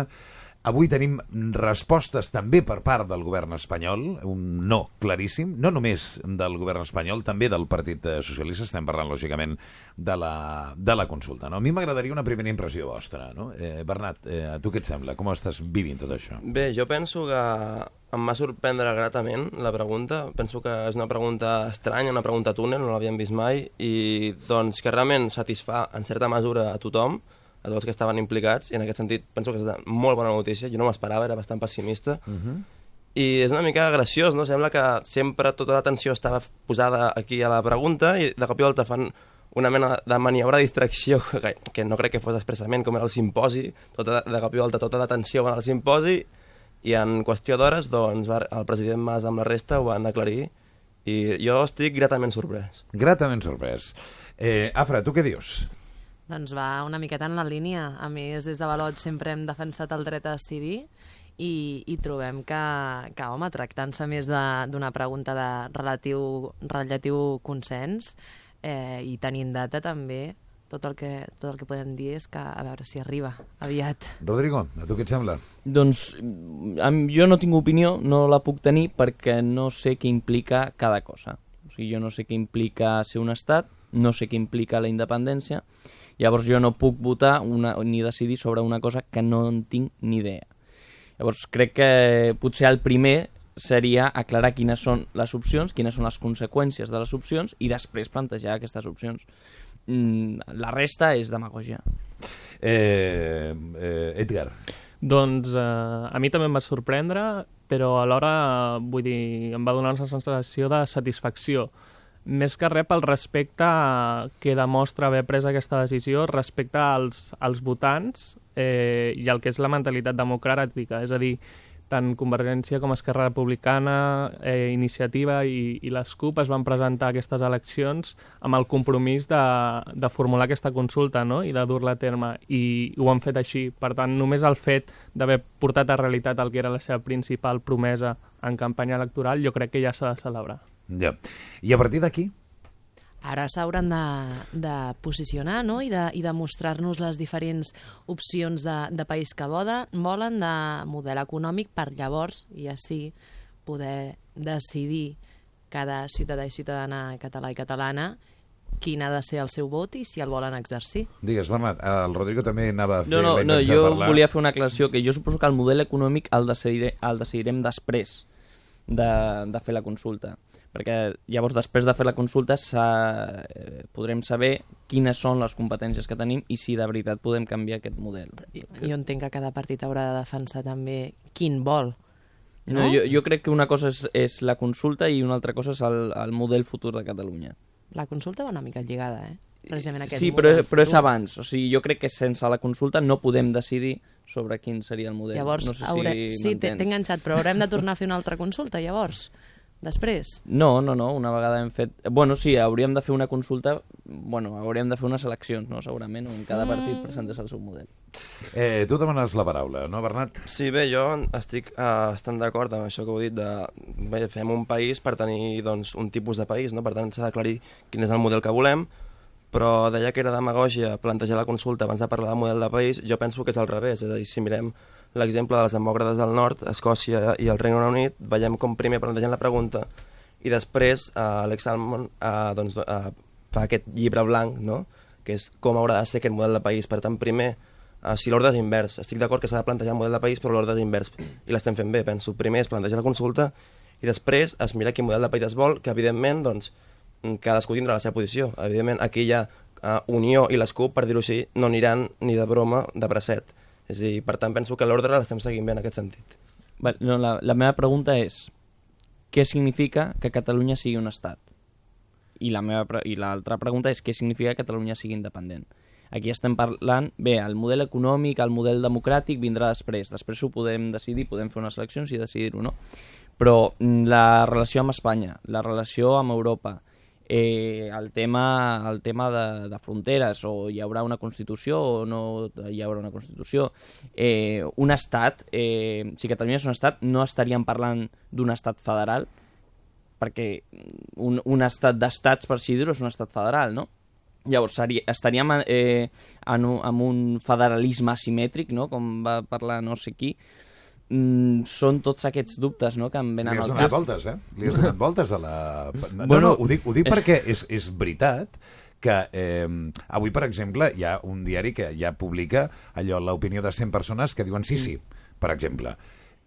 Speaker 2: Avui tenim respostes també per part del govern espanyol, un no claríssim, no només del govern espanyol, també del Partit Socialista, estem parlant lògicament de la, de la consulta. No? A mi m'agradaria una primera impressió vostra. No? Eh, Bernat, eh, a tu què et sembla? Com estàs vivint tot això?
Speaker 14: Bé, jo penso que em va sorprendre gratament la pregunta. Penso que és una pregunta estranya, una pregunta túnel, no l'havíem vist mai, i doncs que realment satisfà en certa mesura a tothom, a tots els que estaven implicats, i en aquest sentit penso que és una molt bona notícia. Jo no m'esperava, era bastant pessimista.
Speaker 2: Uh -huh.
Speaker 14: I és una mica graciós, no? Sembla que sempre tota l'atenció estava posada aquí a la pregunta i de cop i volta fan una mena de maniobra de distracció que, que no crec que fos expressament com era el simposi, tota, de cop i volta tota l'atenció va al simposi i en qüestió d'hores doncs, va, el president Mas amb la resta ho van aclarir i jo estic gratament sorprès.
Speaker 2: Gratament sorprès. Eh, Afra, tu què dius?
Speaker 15: Doncs va una miqueta en la línia. A més, des de Valot sempre hem defensat el dret a decidir i, i trobem que, que home, tractant-se més de- d'una pregunta de relatiu, relatiu consens eh, i tenint data també, tot el, que, tot el que podem dir és que a veure si arriba aviat.
Speaker 2: Rodrigo, a tu què et sembla?
Speaker 16: Doncs jo no tinc opinió, no la puc tenir perquè no sé què implica cada cosa. O sigui, jo no sé què implica ser un estat, no sé què implica la independència, llavors jo no puc votar una, ni decidir sobre una cosa que no en tinc ni idea. Llavors crec que potser el primer seria aclarar quines són les opcions, quines són les conseqüències de les opcions i després plantejar aquestes opcions. Mm, la resta és demagogia.
Speaker 2: Eh, eh, Edgar.
Speaker 13: Doncs eh, a mi també em va sorprendre, però alhora, vull dir, em va donar una sensació de satisfacció. Més que res pel respecte que demostra haver pres aquesta decisió respecte als, als votants eh, i el que és la mentalitat democràtica. És a dir, tant Convergència com Esquerra Republicana, eh, Iniciativa i, i les CUP es van presentar a aquestes eleccions amb el compromís de, de formular aquesta consulta no? i de dur-la a terme, i ho han fet així. Per tant, només el fet d'haver portat a realitat el que era la seva principal promesa en campanya electoral, jo crec que ja s'ha de celebrar.
Speaker 2: Ja. I a partir d'aquí?
Speaker 15: Ara s'hauran de, de posicionar no? i de, i de mostrar-nos les diferents opcions de, de país que voda, volen de model econòmic per llavors, i així, poder decidir cada ciutadà i ciutadana català i catalana quin ha de ser el seu vot i si el volen exercir.
Speaker 2: Digues, Bernat, el Rodrigo també anava a fer
Speaker 16: No, no, no jo
Speaker 2: parlar.
Speaker 16: volia fer una aclaració, que jo suposo que el model econòmic el, decidiré, el decidirem després de, de fer la consulta perquè llavors després de fer la consulta sa, eh, podrem saber quines són les competències que tenim i si de veritat podem canviar aquest model.
Speaker 15: Jo entenc que cada partit haurà de defensar també quin vol.
Speaker 16: No,
Speaker 15: No?
Speaker 16: jo, jo crec que una cosa és, és la consulta i una altra cosa és el, el model futur de Catalunya.
Speaker 15: La consulta va una mica lligada, eh? Precisament aquest
Speaker 16: Sí, però, però és abans. O sigui, jo crec que sense la consulta no podem decidir sobre quin seria el model.
Speaker 15: Llavors,
Speaker 16: no sé
Speaker 15: hauré...
Speaker 16: si
Speaker 15: sí, t'he
Speaker 16: m'entens.
Speaker 15: t'he enganxat, però haurem de tornar a fer una altra consulta, llavors. Després?
Speaker 16: No, no, no, una vegada hem fet... Bueno, sí, hauríem de fer una consulta, bueno, hauríem de fer unes eleccions, no?, segurament, on cada partit
Speaker 15: Mm.
Speaker 16: presentés el seu model.
Speaker 2: Eh, tu demanes la paraula, no, Bernat?
Speaker 14: Sí, bé, jo estic uh, estant d'acord amb això que heu dit de bé, fem un país per tenir doncs, un tipus de país, no? per tant s'ha d'aclarir quin és el model que volem, però deia que era demagògia plantejar la consulta abans de parlar del model de país, jo penso que és al revés, és a dir, si mirem l'exemple dels demòcrates del nord, Escòcia i el Regne Unit, veiem com primer plantegen la pregunta i després uh, Alex Salmon uh, doncs, uh, fa aquest llibre blanc, no? que és com haurà de ser aquest model de país. Per tant, primer, uh, si l'ordre és invers, estic d'acord que s'ha de plantejar un model de país, però l'ordre és invers, i l'estem fent bé, penso. Primer es planteja la consulta i després es mira quin model de país es vol, que evidentment doncs, cadascú tindrà la seva posició. Evidentment, aquí hi ha uh, Unió i les CUP, per dir-ho així, no aniran ni de broma de bracet. És dir, per tant, penso que l'ordre l'estem seguint bé en aquest sentit.
Speaker 16: Va, no, la, la meva pregunta és què significa que Catalunya sigui un estat? I la meva i l'altra pregunta és què significa que Catalunya sigui independent? Aquí estem parlant, bé, el model econòmic, el model democràtic vindrà després. Després ho podem decidir, podem fer unes eleccions i decidir-ho, no? Però mm, la relació amb Espanya, la relació amb Europa, eh, el tema, el tema de, de fronteres, o hi haurà una Constitució o no hi haurà una Constitució. Eh, un estat, eh, si Catalunya és un estat, no estaríem parlant d'un estat federal, perquè un, un estat d'estats, per així dir-ho, és un estat federal, no? Llavors, estaríem eh, en, un, en un federalisme asimètric, no? com va parlar no sé qui, mm, són tots aquests dubtes no? que em
Speaker 2: Li
Speaker 16: venen
Speaker 2: has
Speaker 16: al
Speaker 2: donat
Speaker 16: cap.
Speaker 2: voltes, eh? Li has donat voltes a la... No,
Speaker 16: Bueno,
Speaker 2: no, ho dic, ho dic
Speaker 16: és-
Speaker 2: perquè és, és veritat que eh, avui, per exemple, hi ha un diari que ja publica allò, l'opinió de 100 persones que diuen sí, sí, per exemple.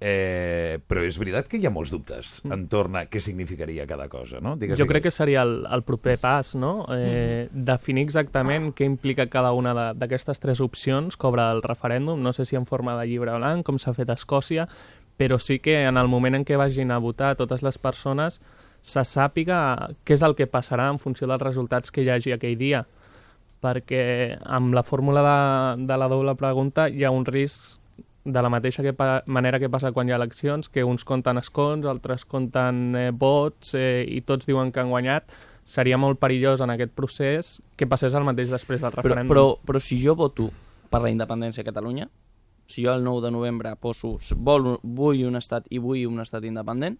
Speaker 2: Eh, però és veritat que hi ha molts dubtes entorn a què significaria cada cosa, no? Digues,
Speaker 13: Jo crec que seria el, el proper pas, no? Eh,
Speaker 2: Mhm.
Speaker 13: Definir exactament què implica cada una d'aquestes tres opcions que obre el referèndum. No sé si en forma de llibre blanc, com s'ha fet a Escòcia, però sí que en el moment en què vagin a votar totes les persones se sàpiga què és el que passarà en funció dels resultats que hi hagi aquell dia. Perquè amb la fórmula de, de la doble pregunta hi ha un risc de la mateixa que manera que passa quan hi ha eleccions, que uns compten escons, altres compten eh, vots eh, i tots diuen que han guanyat, seria molt perillós en aquest procés que passés el mateix després del
Speaker 16: Però,
Speaker 13: referèndum.
Speaker 16: però, però si jo voto per la independència a Catalunya, si jo el 9 de novembre poso vol, vull un estat i vull un estat independent,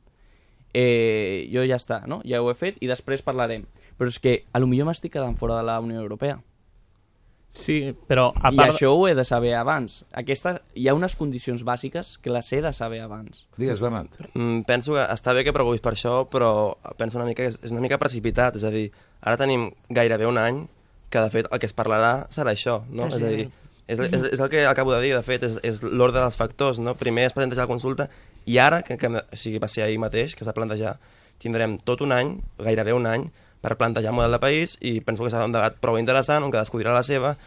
Speaker 16: eh, jo ja està, no? Ja ho he fet i després parlarem. Però és que a lo millor m'estic quedant fora de la Unió Europea.
Speaker 13: Sí, però a
Speaker 16: I
Speaker 13: part...
Speaker 16: això ho he de saber abans. Aquesta, hi ha unes condicions bàsiques que les he de saber abans.
Speaker 2: Digues, Bernat.
Speaker 14: Mm, penso que està bé que preocupis per això, però penso una mica que és, és una mica precipitat. És a dir, ara tenim gairebé un any que, de fet, el que es parlarà serà això, no? És a dir, és, és, és el que acabo de dir, de fet, és, és l'ordre dels factors, no? Primer es planteja la consulta i ara, que, que o sigui, va ser ahir mateix, que s'ha plantejar, tindrem tot un any, gairebé un any, per plantejar un model de país i penso que serà un debat prou interessant on cadascú dirà la seva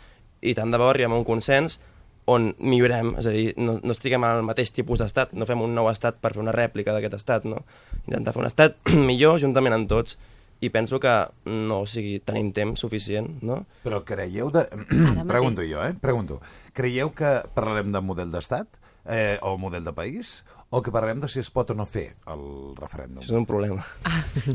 Speaker 14: i tant de bo arribem a un consens on millorem, és a dir, no, no estiguem en el mateix tipus d'estat, no fem un nou estat per fer una rèplica d'aquest estat, no? Intentar fer un estat millor juntament amb tots i penso que no, o sigui, tenim temps suficient, no?
Speaker 2: Però creieu de... Pregunto jo, eh? Pregunto. Creieu que parlarem de model d'estat eh, o model de país o que parlarem de si es pot o no fer el referèndum?
Speaker 14: Això és un problema.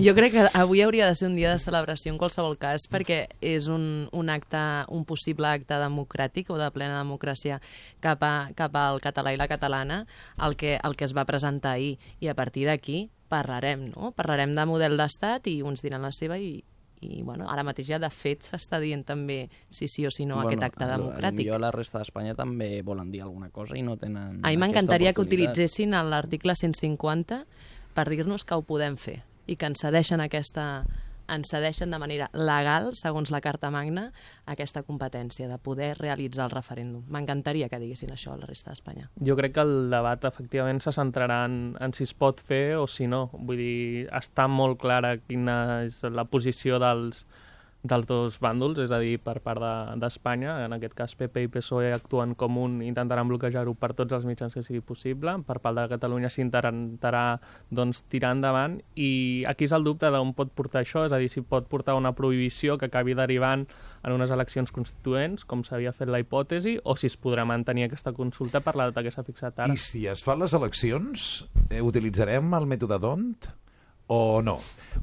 Speaker 15: Jo crec que avui hauria de ser un dia de celebració en qualsevol cas perquè és un, un acte, un possible acte democràtic o de plena democràcia cap, a, cap al català i la catalana el que, el que es va presentar ahir i a partir d'aquí parlarem, no? Parlarem de model d'estat i uns diran la seva i, i bueno, ara mateix ja de fet s'està dient també si sí o si no bueno, aquest acte democràtic.
Speaker 16: Potser la resta d'Espanya també volen dir alguna cosa i no tenen
Speaker 15: A mi m'encantaria que utilitzessin l'article 150 per dir-nos que ho podem fer i que ens cedeixen aquesta ens cedeixen de manera legal, segons la Carta Magna, aquesta competència de poder realitzar el referèndum. M'encantaria que diguessin això a la resta d'Espanya.
Speaker 13: Jo crec que el debat efectivament se centrarà en, en si es pot fer o si no. Vull dir, està molt clara quina és la posició dels, dels dos bàndols, és a dir, per part de- d'Espanya. En aquest cas, PP i PSOE actuen com un, intentaran bloquejar-ho per tots els mitjans que sigui possible. Per part de Catalunya s'intentarà doncs, tirar endavant i aquí és el dubte d'on pot portar això, és a dir, si pot portar una prohibició que acabi derivant en unes eleccions constituents, com s'havia fet la hipòtesi, o si es podrà mantenir aquesta consulta per la data que s'ha fixat ara.
Speaker 2: I si es fan les eleccions, eh, utilitzarem el mètode d'ont o no?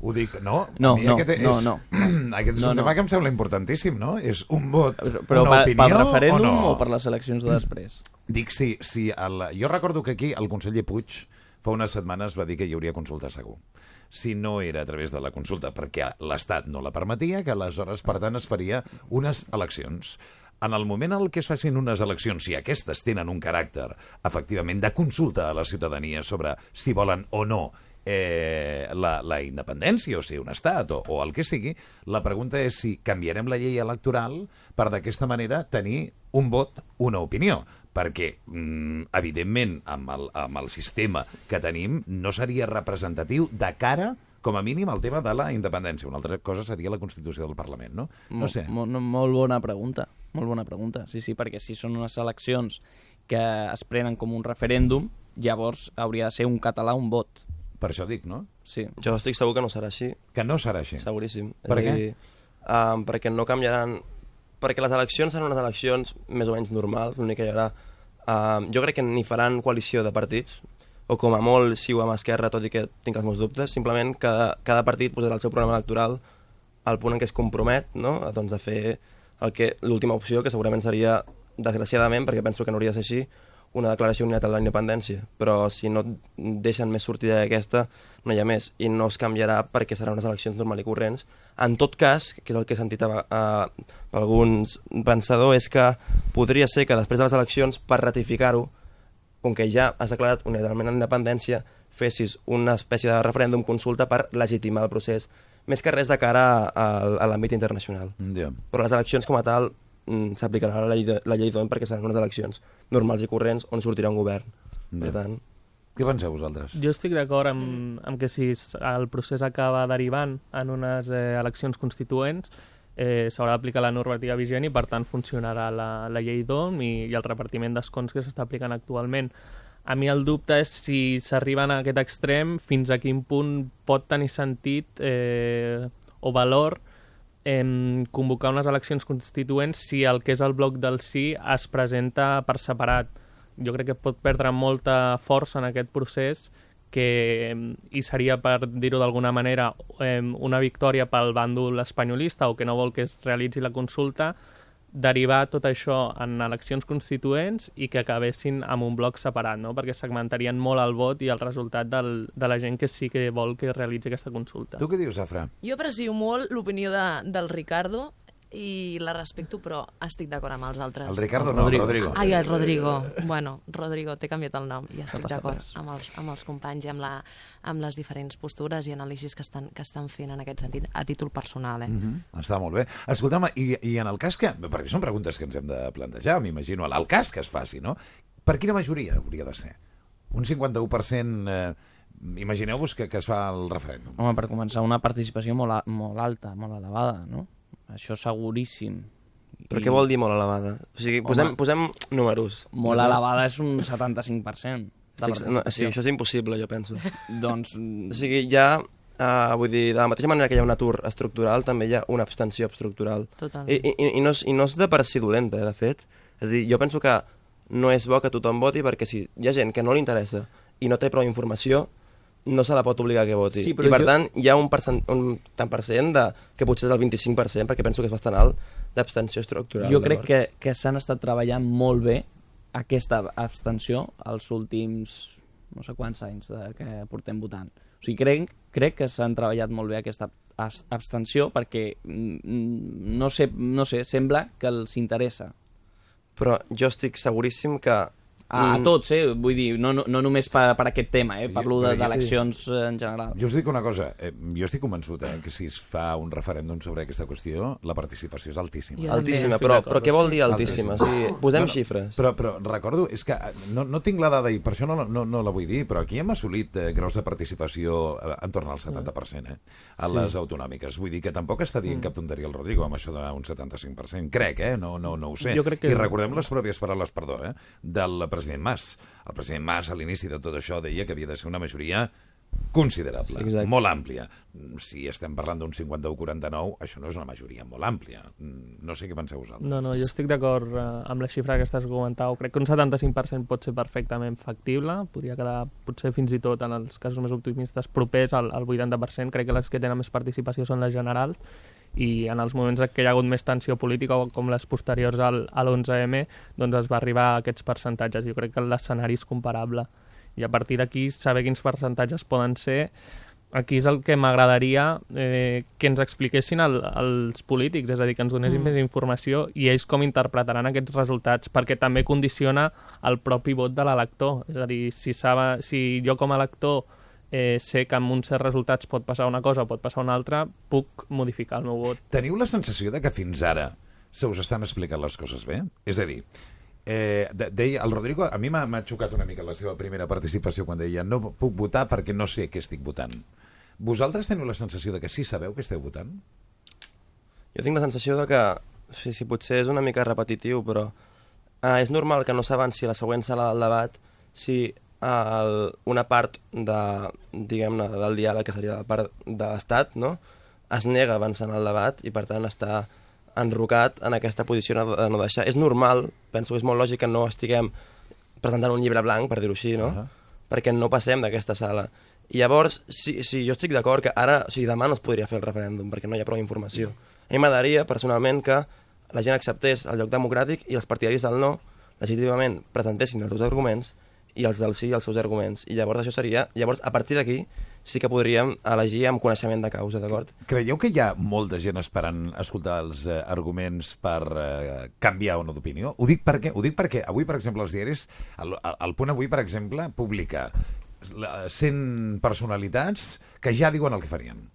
Speaker 2: Ho dic, no?
Speaker 16: No, no,
Speaker 2: aquest és,
Speaker 16: no, no.
Speaker 2: Aquest és
Speaker 16: No,
Speaker 2: un
Speaker 16: no.
Speaker 2: tema que em sembla importantíssim, no? És un vot,
Speaker 16: Però
Speaker 2: una
Speaker 16: pe-
Speaker 2: opinió
Speaker 16: pel referèndum
Speaker 2: o, no?
Speaker 16: o per les eleccions de després?
Speaker 2: Dic, sí, sí el, jo recordo que aquí el conseller Puig fa unes setmanes va dir que hi hauria consulta segur si no era a través de la consulta, perquè l'Estat no la permetia, que aleshores, per tant, es faria unes eleccions. En el moment en el que es facin unes eleccions, si aquestes tenen un caràcter, efectivament, de consulta a la ciutadania sobre si volen o no eh, la, la independència, o sigui, un estat, o, o el que sigui, la pregunta és si canviarem la llei electoral per d'aquesta manera tenir un vot, una opinió perquè, mm, evidentment, amb el, amb el sistema que tenim, no seria representatiu de cara com a mínim el tema de la independència. Una altra cosa seria la Constitució del Parlament, no? No sé.
Speaker 16: mo- no, molt bona pregunta, molt bona pregunta. Sí, sí, perquè si són unes eleccions que es prenen com un referèndum, llavors hauria de ser un català un vot.
Speaker 2: Per això dic, no?
Speaker 16: Sí.
Speaker 14: Jo estic segur que no serà així.
Speaker 2: Que no serà així?
Speaker 14: Seguríssim.
Speaker 2: Per què?
Speaker 14: dir, um, perquè no canviaran... Perquè les eleccions seran unes eleccions més o menys normals, l'únic que hi haurà... Um, jo crec que ni faran coalició de partits, o com a molt si ho amb Esquerra, tot i que tinc els meus dubtes, simplement cada, cada partit posarà el seu programa electoral al punt en què es compromet no? a, doncs, a fer el que l'última opció, que segurament seria, desgraciadament, perquè penso que no hauria de ser així, una declaració unilateral de la independència. Però si no deixen més sortida d'aquesta, no hi ha més. I no es canviarà perquè seran unes eleccions normals i corrents. En tot cas, que és el que he sentit a, a, a alguns pensadors, és que podria ser que després de les eleccions, per ratificar-ho, com que ja has declarat unilateralment la independència, fessis una espècie de referèndum consulta per legitimar el procés, més que res de cara a, a l'àmbit internacional.
Speaker 2: Ja.
Speaker 14: Però les eleccions com a tal s'aplicarà la llei, de, la llei d'ON perquè seran unes eleccions normals i corrents on sortirà un govern. Per
Speaker 2: Ja.
Speaker 14: tant,
Speaker 2: Què penseu vosaltres?
Speaker 13: Jo estic d'acord amb, amb que si el procés acaba derivant en unes eh, eleccions constituents, eh, s'haurà d'aplicar la normativa vigent i, per tant, funcionarà la, la llei d'OM i, i el repartiment d'escons que s'està aplicant actualment. A mi el dubte és si s'arriben a aquest extrem, fins a quin punt pot tenir sentit eh, o valor eh, convocar unes eleccions constituents si el que és el bloc del sí es presenta per separat. Jo crec que pot perdre molta força en aquest procés que, i seria, per dir-ho d'alguna manera, em, una victòria pel bàndol espanyolista o que no vol que es realitzi la consulta, derivar tot això en eleccions constituents i que acabessin amb un bloc separat, no? perquè segmentarien molt el vot i el resultat del, de la gent que sí que vol que realitzi aquesta consulta.
Speaker 2: Tu què dius, Afra?
Speaker 15: Jo aprecio molt l'opinió de, del Ricardo i la respecto, però estic d'acord amb els altres.
Speaker 2: El Ricardo no, el Rodrigo.
Speaker 15: Ai, el Rodrigo. Bueno, Rodrigo, t'he canviat el nom i estic d'acord amb, els, amb els companys i amb, la, amb les diferents postures i anàlisis que estan, que estan fent en aquest sentit a títol personal. Eh?
Speaker 2: Mm -hmm. Està molt bé. Escolta'm, i, i en el cas que... Perquè són preguntes que ens hem de plantejar, m'imagino. El cas que es faci, no? Per quina majoria hauria de ser? Un 51%... Eh, Imagineu-vos que, que es fa el referèndum.
Speaker 16: Home, per començar, una participació molt, a, molt alta, molt elevada, no? Això seguríssim.
Speaker 14: però què vol dir molt elevada? O sigui, posem,
Speaker 16: Home.
Speaker 14: posem números.
Speaker 16: Molt elevada és un 75%. de
Speaker 14: Estic, no, sí, això és impossible, jo penso.
Speaker 16: doncs...
Speaker 14: O sigui, ja... Uh, vull dir, de la mateixa manera que hi ha un atur estructural, també hi ha una abstenció estructural.
Speaker 15: Totalment.
Speaker 14: I, i, i, no, és, I no és de per si dolenta, eh, de fet. És a dir, jo penso que no és bo que tothom voti perquè si hi ha gent que no li interessa i no té prou informació, no se la pot obligar que voti.
Speaker 16: Sí,
Speaker 14: I per
Speaker 16: jo-
Speaker 14: tant, hi ha un, percent, un tant per cent de, que potser és el 25%, perquè penso que és bastant alt, d'abstenció estructural.
Speaker 16: Jo crec que, que s'han estat treballant molt bé aquesta abstenció els últims no sé quants anys de, que portem votant. O sigui, crec, crec que s'han treballat molt bé aquesta abstenció perquè mm, no sé, no sé, sembla que els interessa.
Speaker 14: Però jo estic seguríssim que...
Speaker 16: A, a
Speaker 14: Mm.
Speaker 16: tots, eh? Vull dir, no, no, no només per, per aquest tema, eh? Parlo de- d'eleccions eh, en general.
Speaker 2: Jo us dic una cosa, eh, jo estic convençut eh, que si es fa un referèndum sobre aquesta qüestió, la participació és altíssima.
Speaker 14: Jo. Altíssima, però- però què vol dir altíssima? Sigui, posem xifres.
Speaker 2: Però, però recordo, és que eh, no, no tinc la dada i per això no, no, no la vull dir, però aquí hem assolit eh, graus de participació eh, entorn al 70%, eh, a
Speaker 14: Sí.
Speaker 2: les autonòmiques. Vull dir que tampoc està dient cap tonteria el Rodrigo amb això d'un 75%. Crec, eh? No, no, no ho sé.
Speaker 13: Jo crec que-
Speaker 2: I recordem les pròpies paraules, perdó, eh? del president Mas. El president Mas, a l'inici de tot això, deia que havia de ser una majoria considerable,
Speaker 14: Exacte.
Speaker 2: molt àmplia. Si estem parlant d'un 51-49, això no és una majoria molt àmplia. Mm, No sé què penseu vosaltres.
Speaker 13: No, no, jo estic d'acord eh, amb la xifra que estàs comentant. Crec que un 75% pot ser perfectament factible, podria quedar potser fins i tot en els casos més optimistes propers al, al 80%. Crec que les que tenen més participació són les generals i en els moments en què hi ha hagut més tensió política, com les posteriors al, a l'11M, doncs es va arribar a aquests percentatges. Jo crec que l'escenari és comparable. I a partir d'aquí, saber quins percentatges poden ser, aquí és el que m'agradaria eh, que ens expliquessin el, els polítics, és a dir, que ens donessin
Speaker 15: Mm.
Speaker 13: més informació i ells com interpretaran aquests resultats, perquè també condiciona el propi vot de l'elector. És a dir, si, sabe, si jo com a elector eh, sé que amb uns certs resultats pot passar una cosa o pot passar una altra, puc modificar el meu vot.
Speaker 2: Teniu la sensació de que fins ara se us estan explicant les coses bé? És a dir, eh, de, deia, el Rodrigo, a mi m'ha xocat una mica la seva primera participació quan deia no puc votar perquè no sé què estic votant. Vosaltres teniu la sensació de que sí sabeu què esteu votant?
Speaker 14: Jo tinc la sensació de que, sí, sí, potser és una mica repetitiu, però eh, és normal que no s'avanci a la següent sala del debat si el, una part de, diguem-ne, del diàleg, que seria la part de l'Estat, no? es nega a avançar en el debat i, per tant, està enrocat en aquesta posició de no deixar. És normal, penso que és molt lògic que no estiguem presentant un llibre blanc, per dir-ho així, no? Uh -huh. Perquè no passem d'aquesta sala. I llavors, sí, sí jo estic d'acord que ara, o sigui, demà no es podria fer el referèndum, perquè no hi ha prou informació. A mi m'agradaria, personalment, que la gent acceptés el lloc democràtic i els partidaris del no, legítimament, presentessin els seus arguments i els del sí els seus arguments. I llavors això seria... Llavors, a partir d'aquí, sí que podríem elegir amb coneixement de causa, d'acord?
Speaker 2: Creieu que hi ha molta gent esperant escoltar els eh, arguments per eh, canviar o no d'opinió? Ho dic perquè, ho dic perquè avui, per exemple, els diaris, el, el, Punt Avui, per exemple, publica la- 100 personalitats que ja diuen el que farien.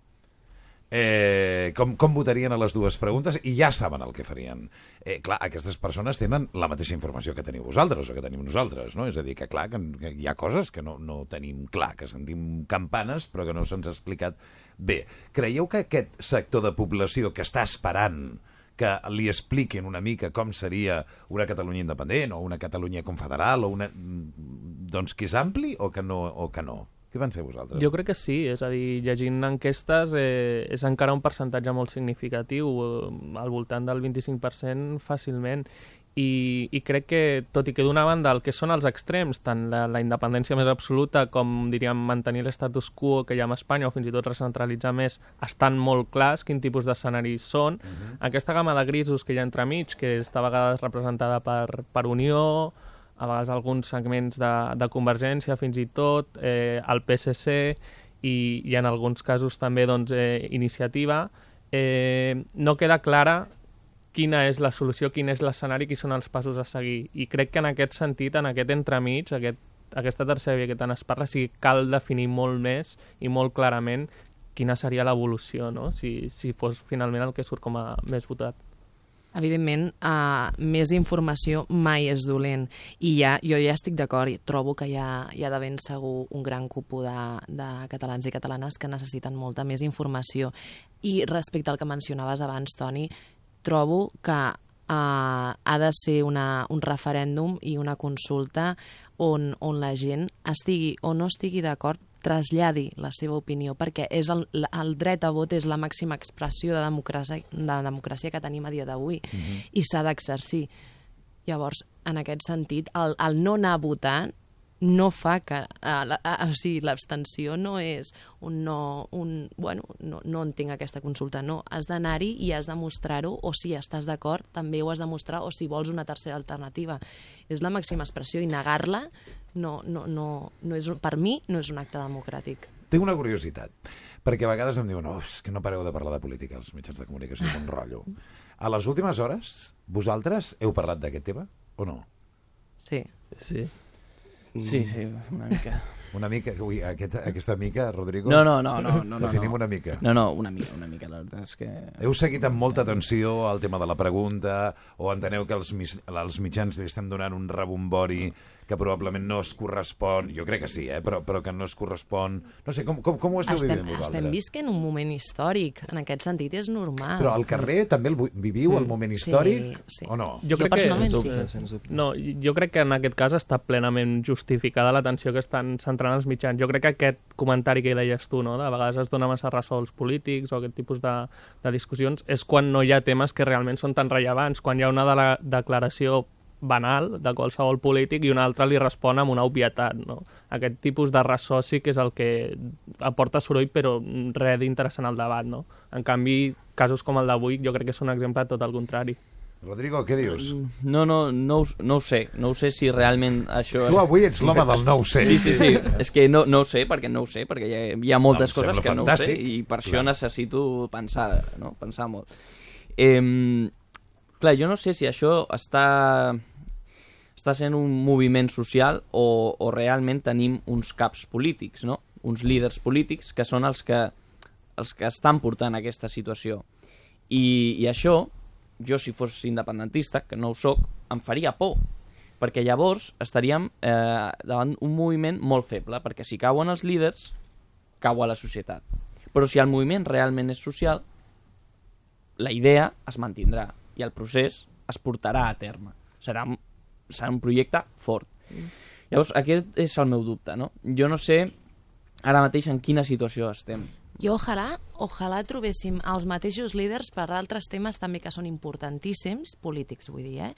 Speaker 2: Eh, com, com votarien a les dues preguntes i ja saben el que farien. Eh, clar, aquestes persones tenen la mateixa informació que teniu vosaltres o que tenim nosaltres, no? És a dir, que clar, que, que hi ha coses que no, no tenim clar, que sentim campanes però que no se'ns ha explicat bé. Creieu que aquest sector de població que està esperant que li expliquin una mica com seria una Catalunya independent o una Catalunya confederal o una... doncs que és ampli o que no? O que no? Què penseu vosaltres?
Speaker 13: Jo crec que sí, és a dir, llegint enquestes eh, és encara un percentatge molt significatiu, eh, al voltant del 25% fàcilment, i, i crec que, tot i que d'una banda el que són els extrems, tant la, la independència més absoluta com, diríem, mantenir l'estatus quo que hi ha a Espanya o fins i tot recentralitzar més, estan molt clars quin tipus d'escenaris són. Uh -huh. Aquesta gamma de grisos que hi ha entremig, que està a vegades representada per, per Unió, a vegades alguns segments de, de Convergència, fins i tot, eh, el PSC i, i en alguns casos també doncs, eh, iniciativa, eh, no queda clara quina és la solució, quin és l'escenari, quins són els passos a seguir. I crec que en aquest sentit, en aquest entremig, aquest, aquesta tercera via que tant es parla, sí cal definir molt més i molt clarament quina seria l'evolució, no? si, si fos finalment el que surt com a més votat.
Speaker 15: Evidentment, uh, més informació mai és dolent. I ja, jo ja estic d'acord, i trobo que hi ha, hi ha de ben segur un gran cupo de, de catalans i catalanes que necessiten molta més informació. I respecte al que mencionaves abans, Toni, trobo que uh, ha de ser una, un referèndum i una consulta on, on la gent estigui o no estigui d'acord traslladi la seva opinió, perquè és el, el dret a vot és la màxima expressió de democràcia, de democràcia que tenim a dia d'avui mm -hmm. i s'ha d'exercir. Llavors, en aquest sentit, el, el no anar votant no fa que... Uh, uh, o sigui, l'abstenció no és un no... Un, bueno, no, no entenc aquesta consulta, no. Has d'anar-hi i has de mostrar-ho, o si estàs d'acord, també ho has de mostrar, o si vols una tercera alternativa. És la màxima expressió i negar-la no, no, no, no és, un- per mi no és un acte democràtic.
Speaker 2: Tinc una curiositat, perquè a vegades em diuen oh, és que no pareu de parlar de política als mitjans de comunicació, és un rotllo. A les últimes hores, vosaltres heu parlat d'aquest tema o no?
Speaker 15: Sí.
Speaker 13: Sí.
Speaker 16: Sí, sí, una mica.
Speaker 2: Una mica, ui, aquest, aquesta mica, Rodrigo?
Speaker 16: No, no, no, no, no, no,
Speaker 2: Definim
Speaker 16: no.
Speaker 2: una mica.
Speaker 16: No, no, una mica, una mica, la veritat és que...
Speaker 2: Heu seguit amb molta atenció el tema de la pregunta o enteneu que els, els mitjans li estem donant un rebombori que probablement no es correspon, jo crec que sí, eh? però, però que no es correspon... No sé, com, com, com ho esteu
Speaker 15: Estem,
Speaker 2: vivint vosaltres?
Speaker 15: estem visquent un moment històric. En aquest sentit és normal.
Speaker 2: Però al carrer també el viviu, el moment històric,
Speaker 15: Sí, sí.
Speaker 2: o no?
Speaker 13: Jo, crec
Speaker 15: personalment
Speaker 13: que,
Speaker 15: sí.
Speaker 13: No, jo crec que en aquest cas està plenament justificada l'atenció que estan centrant els mitjans. Jo crec que aquest comentari que deies tu, no? de vegades es dona massa ressò als polítics o aquest tipus de, de discussions, és quan no hi ha temes que realment són tan rellevants, quan hi ha una de la declaració banal de qualsevol polític i un altre li respon amb una obvietat. No? Aquest tipus de ressò sí que és el que aporta soroll però res d'interessant al debat. No? En canvi, casos com el d'avui jo crec que és un exemple tot el contrari.
Speaker 2: Rodrigo, què dius?
Speaker 16: No, no, no, no ho sé. No ho sé si realment això...
Speaker 2: Tu avui ets l'home del no ho sé.
Speaker 16: Sí, sí, sí. És que no, no ho sé, perquè no ho sé, perquè hi ha, hi ha moltes
Speaker 2: Em
Speaker 16: coses que no ho sé
Speaker 2: fantàstic.
Speaker 16: i per això
Speaker 2: Clar.
Speaker 16: necessito pensar, no? pensar molt. Eh, clar, jo no sé si això està està sent un moviment social o, o realment tenim uns caps polítics, no? uns líders polítics que són els que, els que estan portant aquesta situació. I, I això, jo si fos independentista, que no ho sóc, em faria por, perquè llavors estaríem eh, davant un moviment molt feble, perquè si cauen els líders, cau a la societat. Però si el moviment realment és social, la idea es mantindrà i el procés es portarà a terme. Serà, serà un projecte fort. Llavors, aquest és el meu dubte, no? Jo no sé ara mateix en quina situació estem.
Speaker 15: Jo ojalà, ojalà trobéssim els mateixos líders per altres temes també que són importantíssims, polítics vull dir, eh?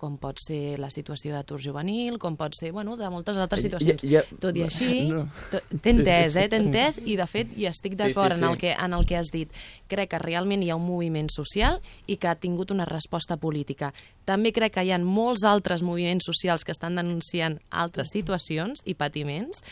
Speaker 15: com pot ser la situació d'atur juvenil, com pot ser, bueno, de moltes altres
Speaker 16: Eh,
Speaker 15: situacions.
Speaker 16: ja-
Speaker 15: Tot i així,
Speaker 16: no.
Speaker 15: t'he entès,
Speaker 16: Sí, sí.
Speaker 15: eh? T'he entès i de fet hi estic
Speaker 16: Sí,
Speaker 15: d'acord
Speaker 16: sí,
Speaker 15: en, el
Speaker 16: sí.
Speaker 15: que, en el que has dit. Crec que realment hi ha un moviment social i que ha tingut una resposta política. També crec que hi ha molts altres moviments socials que estan denunciant altres situacions i patiments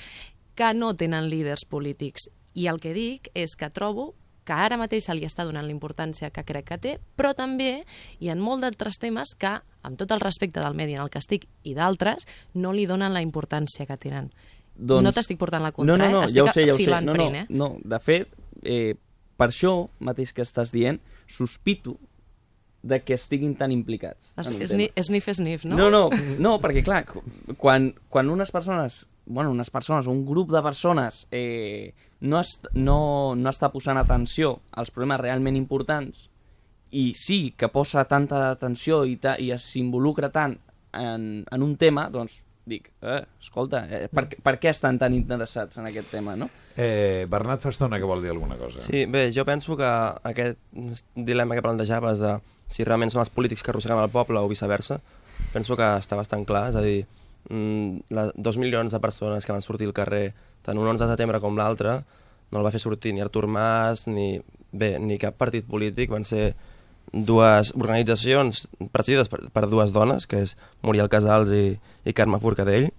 Speaker 15: que no tenen líders polítics. I el que dic és que trobo que ara mateix se li està donant la importància que crec que té, però també hi ha molt d'altres temes que, amb tot el respecte del medi en el que estic i d'altres, no li donen la importància que tenen. No t'estic portant la contra,
Speaker 16: no, no, no,
Speaker 15: eh? Estic
Speaker 16: ja ho sé, ja ho sé. No, no,
Speaker 15: prim, eh?
Speaker 16: no, de fet, eh, per això mateix que estàs dient, sospito de que estiguin tan implicats.
Speaker 15: Es, és nif, no?
Speaker 16: No, no, no, perquè clar, quan, quan unes persones, bueno, unes persones, un grup de persones eh, no, est no, no està posant atenció als problemes realment importants i sí que posa tanta atenció i, ta, i s'involucra tant en, en un tema, doncs dic, eh, escolta, eh, per, per què estan tan interessats en aquest tema, no?
Speaker 2: Eh, Bernat fa estona que vol dir alguna cosa.
Speaker 14: Sí, bé, jo penso que aquest dilema que plantejaves de si realment són els polítics que arrosseguen el poble o viceversa, penso que està bastant clar, és a dir, mm, la, dos milions de persones que van sortir al carrer tant un 11 de setembre com l'altre no el va fer sortir ni Artur Mas ni, bé, ni cap partit polític, van ser dues organitzacions presidides per, per dues dones, que és Muriel Casals i, i Carme Forcadell,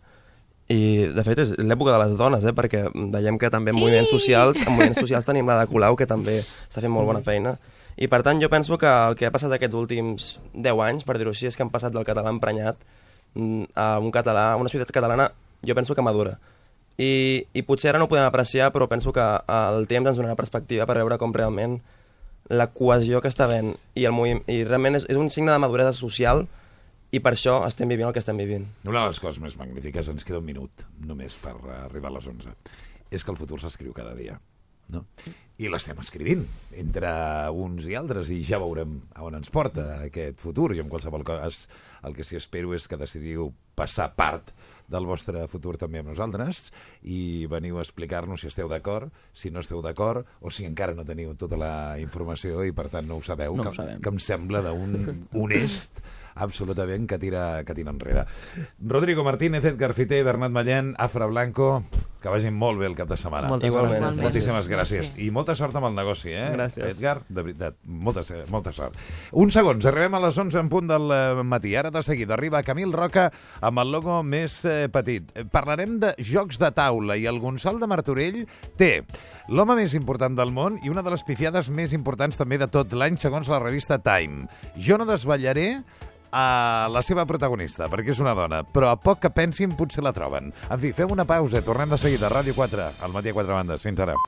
Speaker 14: i de fet és l'època de les dones, eh? perquè veiem que també en
Speaker 15: Sí!
Speaker 14: moviments socials, en moviments socials tenim la de Colau, que també està fent molt bona feina. I per tant jo penso que el que ha passat aquests últims 10 anys, per dir-ho així, és que han passat del català emprenyat mm, a un català, a una societat catalana, jo penso que madura. I, I potser ara no ho podem apreciar, però penso que el temps ens donarà perspectiva per veure com realment la cohesió que està havent i, el moviment, i realment és, és un signe de maduresa social i per això estem vivint el que estem vivint.
Speaker 2: Una de les coses més magnífiques, ens queda un minut només per arribar a les 11, és que el futur s'escriu cada dia. No? I l'estem escrivint entre uns i altres i ja veurem a on ens porta aquest futur. Jo en qualsevol cas el que sí espero és que decidiu passar part del vostre futur també amb nosaltres i veniu a explicar-nos si esteu d'acord, si no esteu d'acord o si encara no teniu tota la informació i per tant no ho sabeu,
Speaker 16: No ho
Speaker 2: que,
Speaker 16: sabem.
Speaker 2: que em sembla d'un honest absolutament que tira, que tira enrere. Rodrigo Martínez, Edgar Fité, Bernat Mallén, Afra Blanco, que vagin molt bé el cap de setmana.
Speaker 13: Moltes
Speaker 14: Igualment.
Speaker 13: gràcies.
Speaker 2: Moltíssimes gràcies.
Speaker 15: Gràcies.
Speaker 2: I molta sort amb el negoci, eh?
Speaker 13: Gràcies.
Speaker 2: Edgar, de veritat, molta, molta sort. Uns segons, arribem a les 11 en punt del eh, matí. Ara de seguida arriba Camil Roca amb el logo més eh, petit. Parlarem de jocs de taula i el Gonçal de Martorell té l'home més important del món i una de les pifiades més importants també de tot l'any, segons la revista Time. Jo no desvetllaré a la seva protagonista, perquè és una dona, però a poc que pensin potser la troben. En fi, fem una pausa, tornem de seguida. Ràdio 4, al matí a 4 bandes. Fins ara.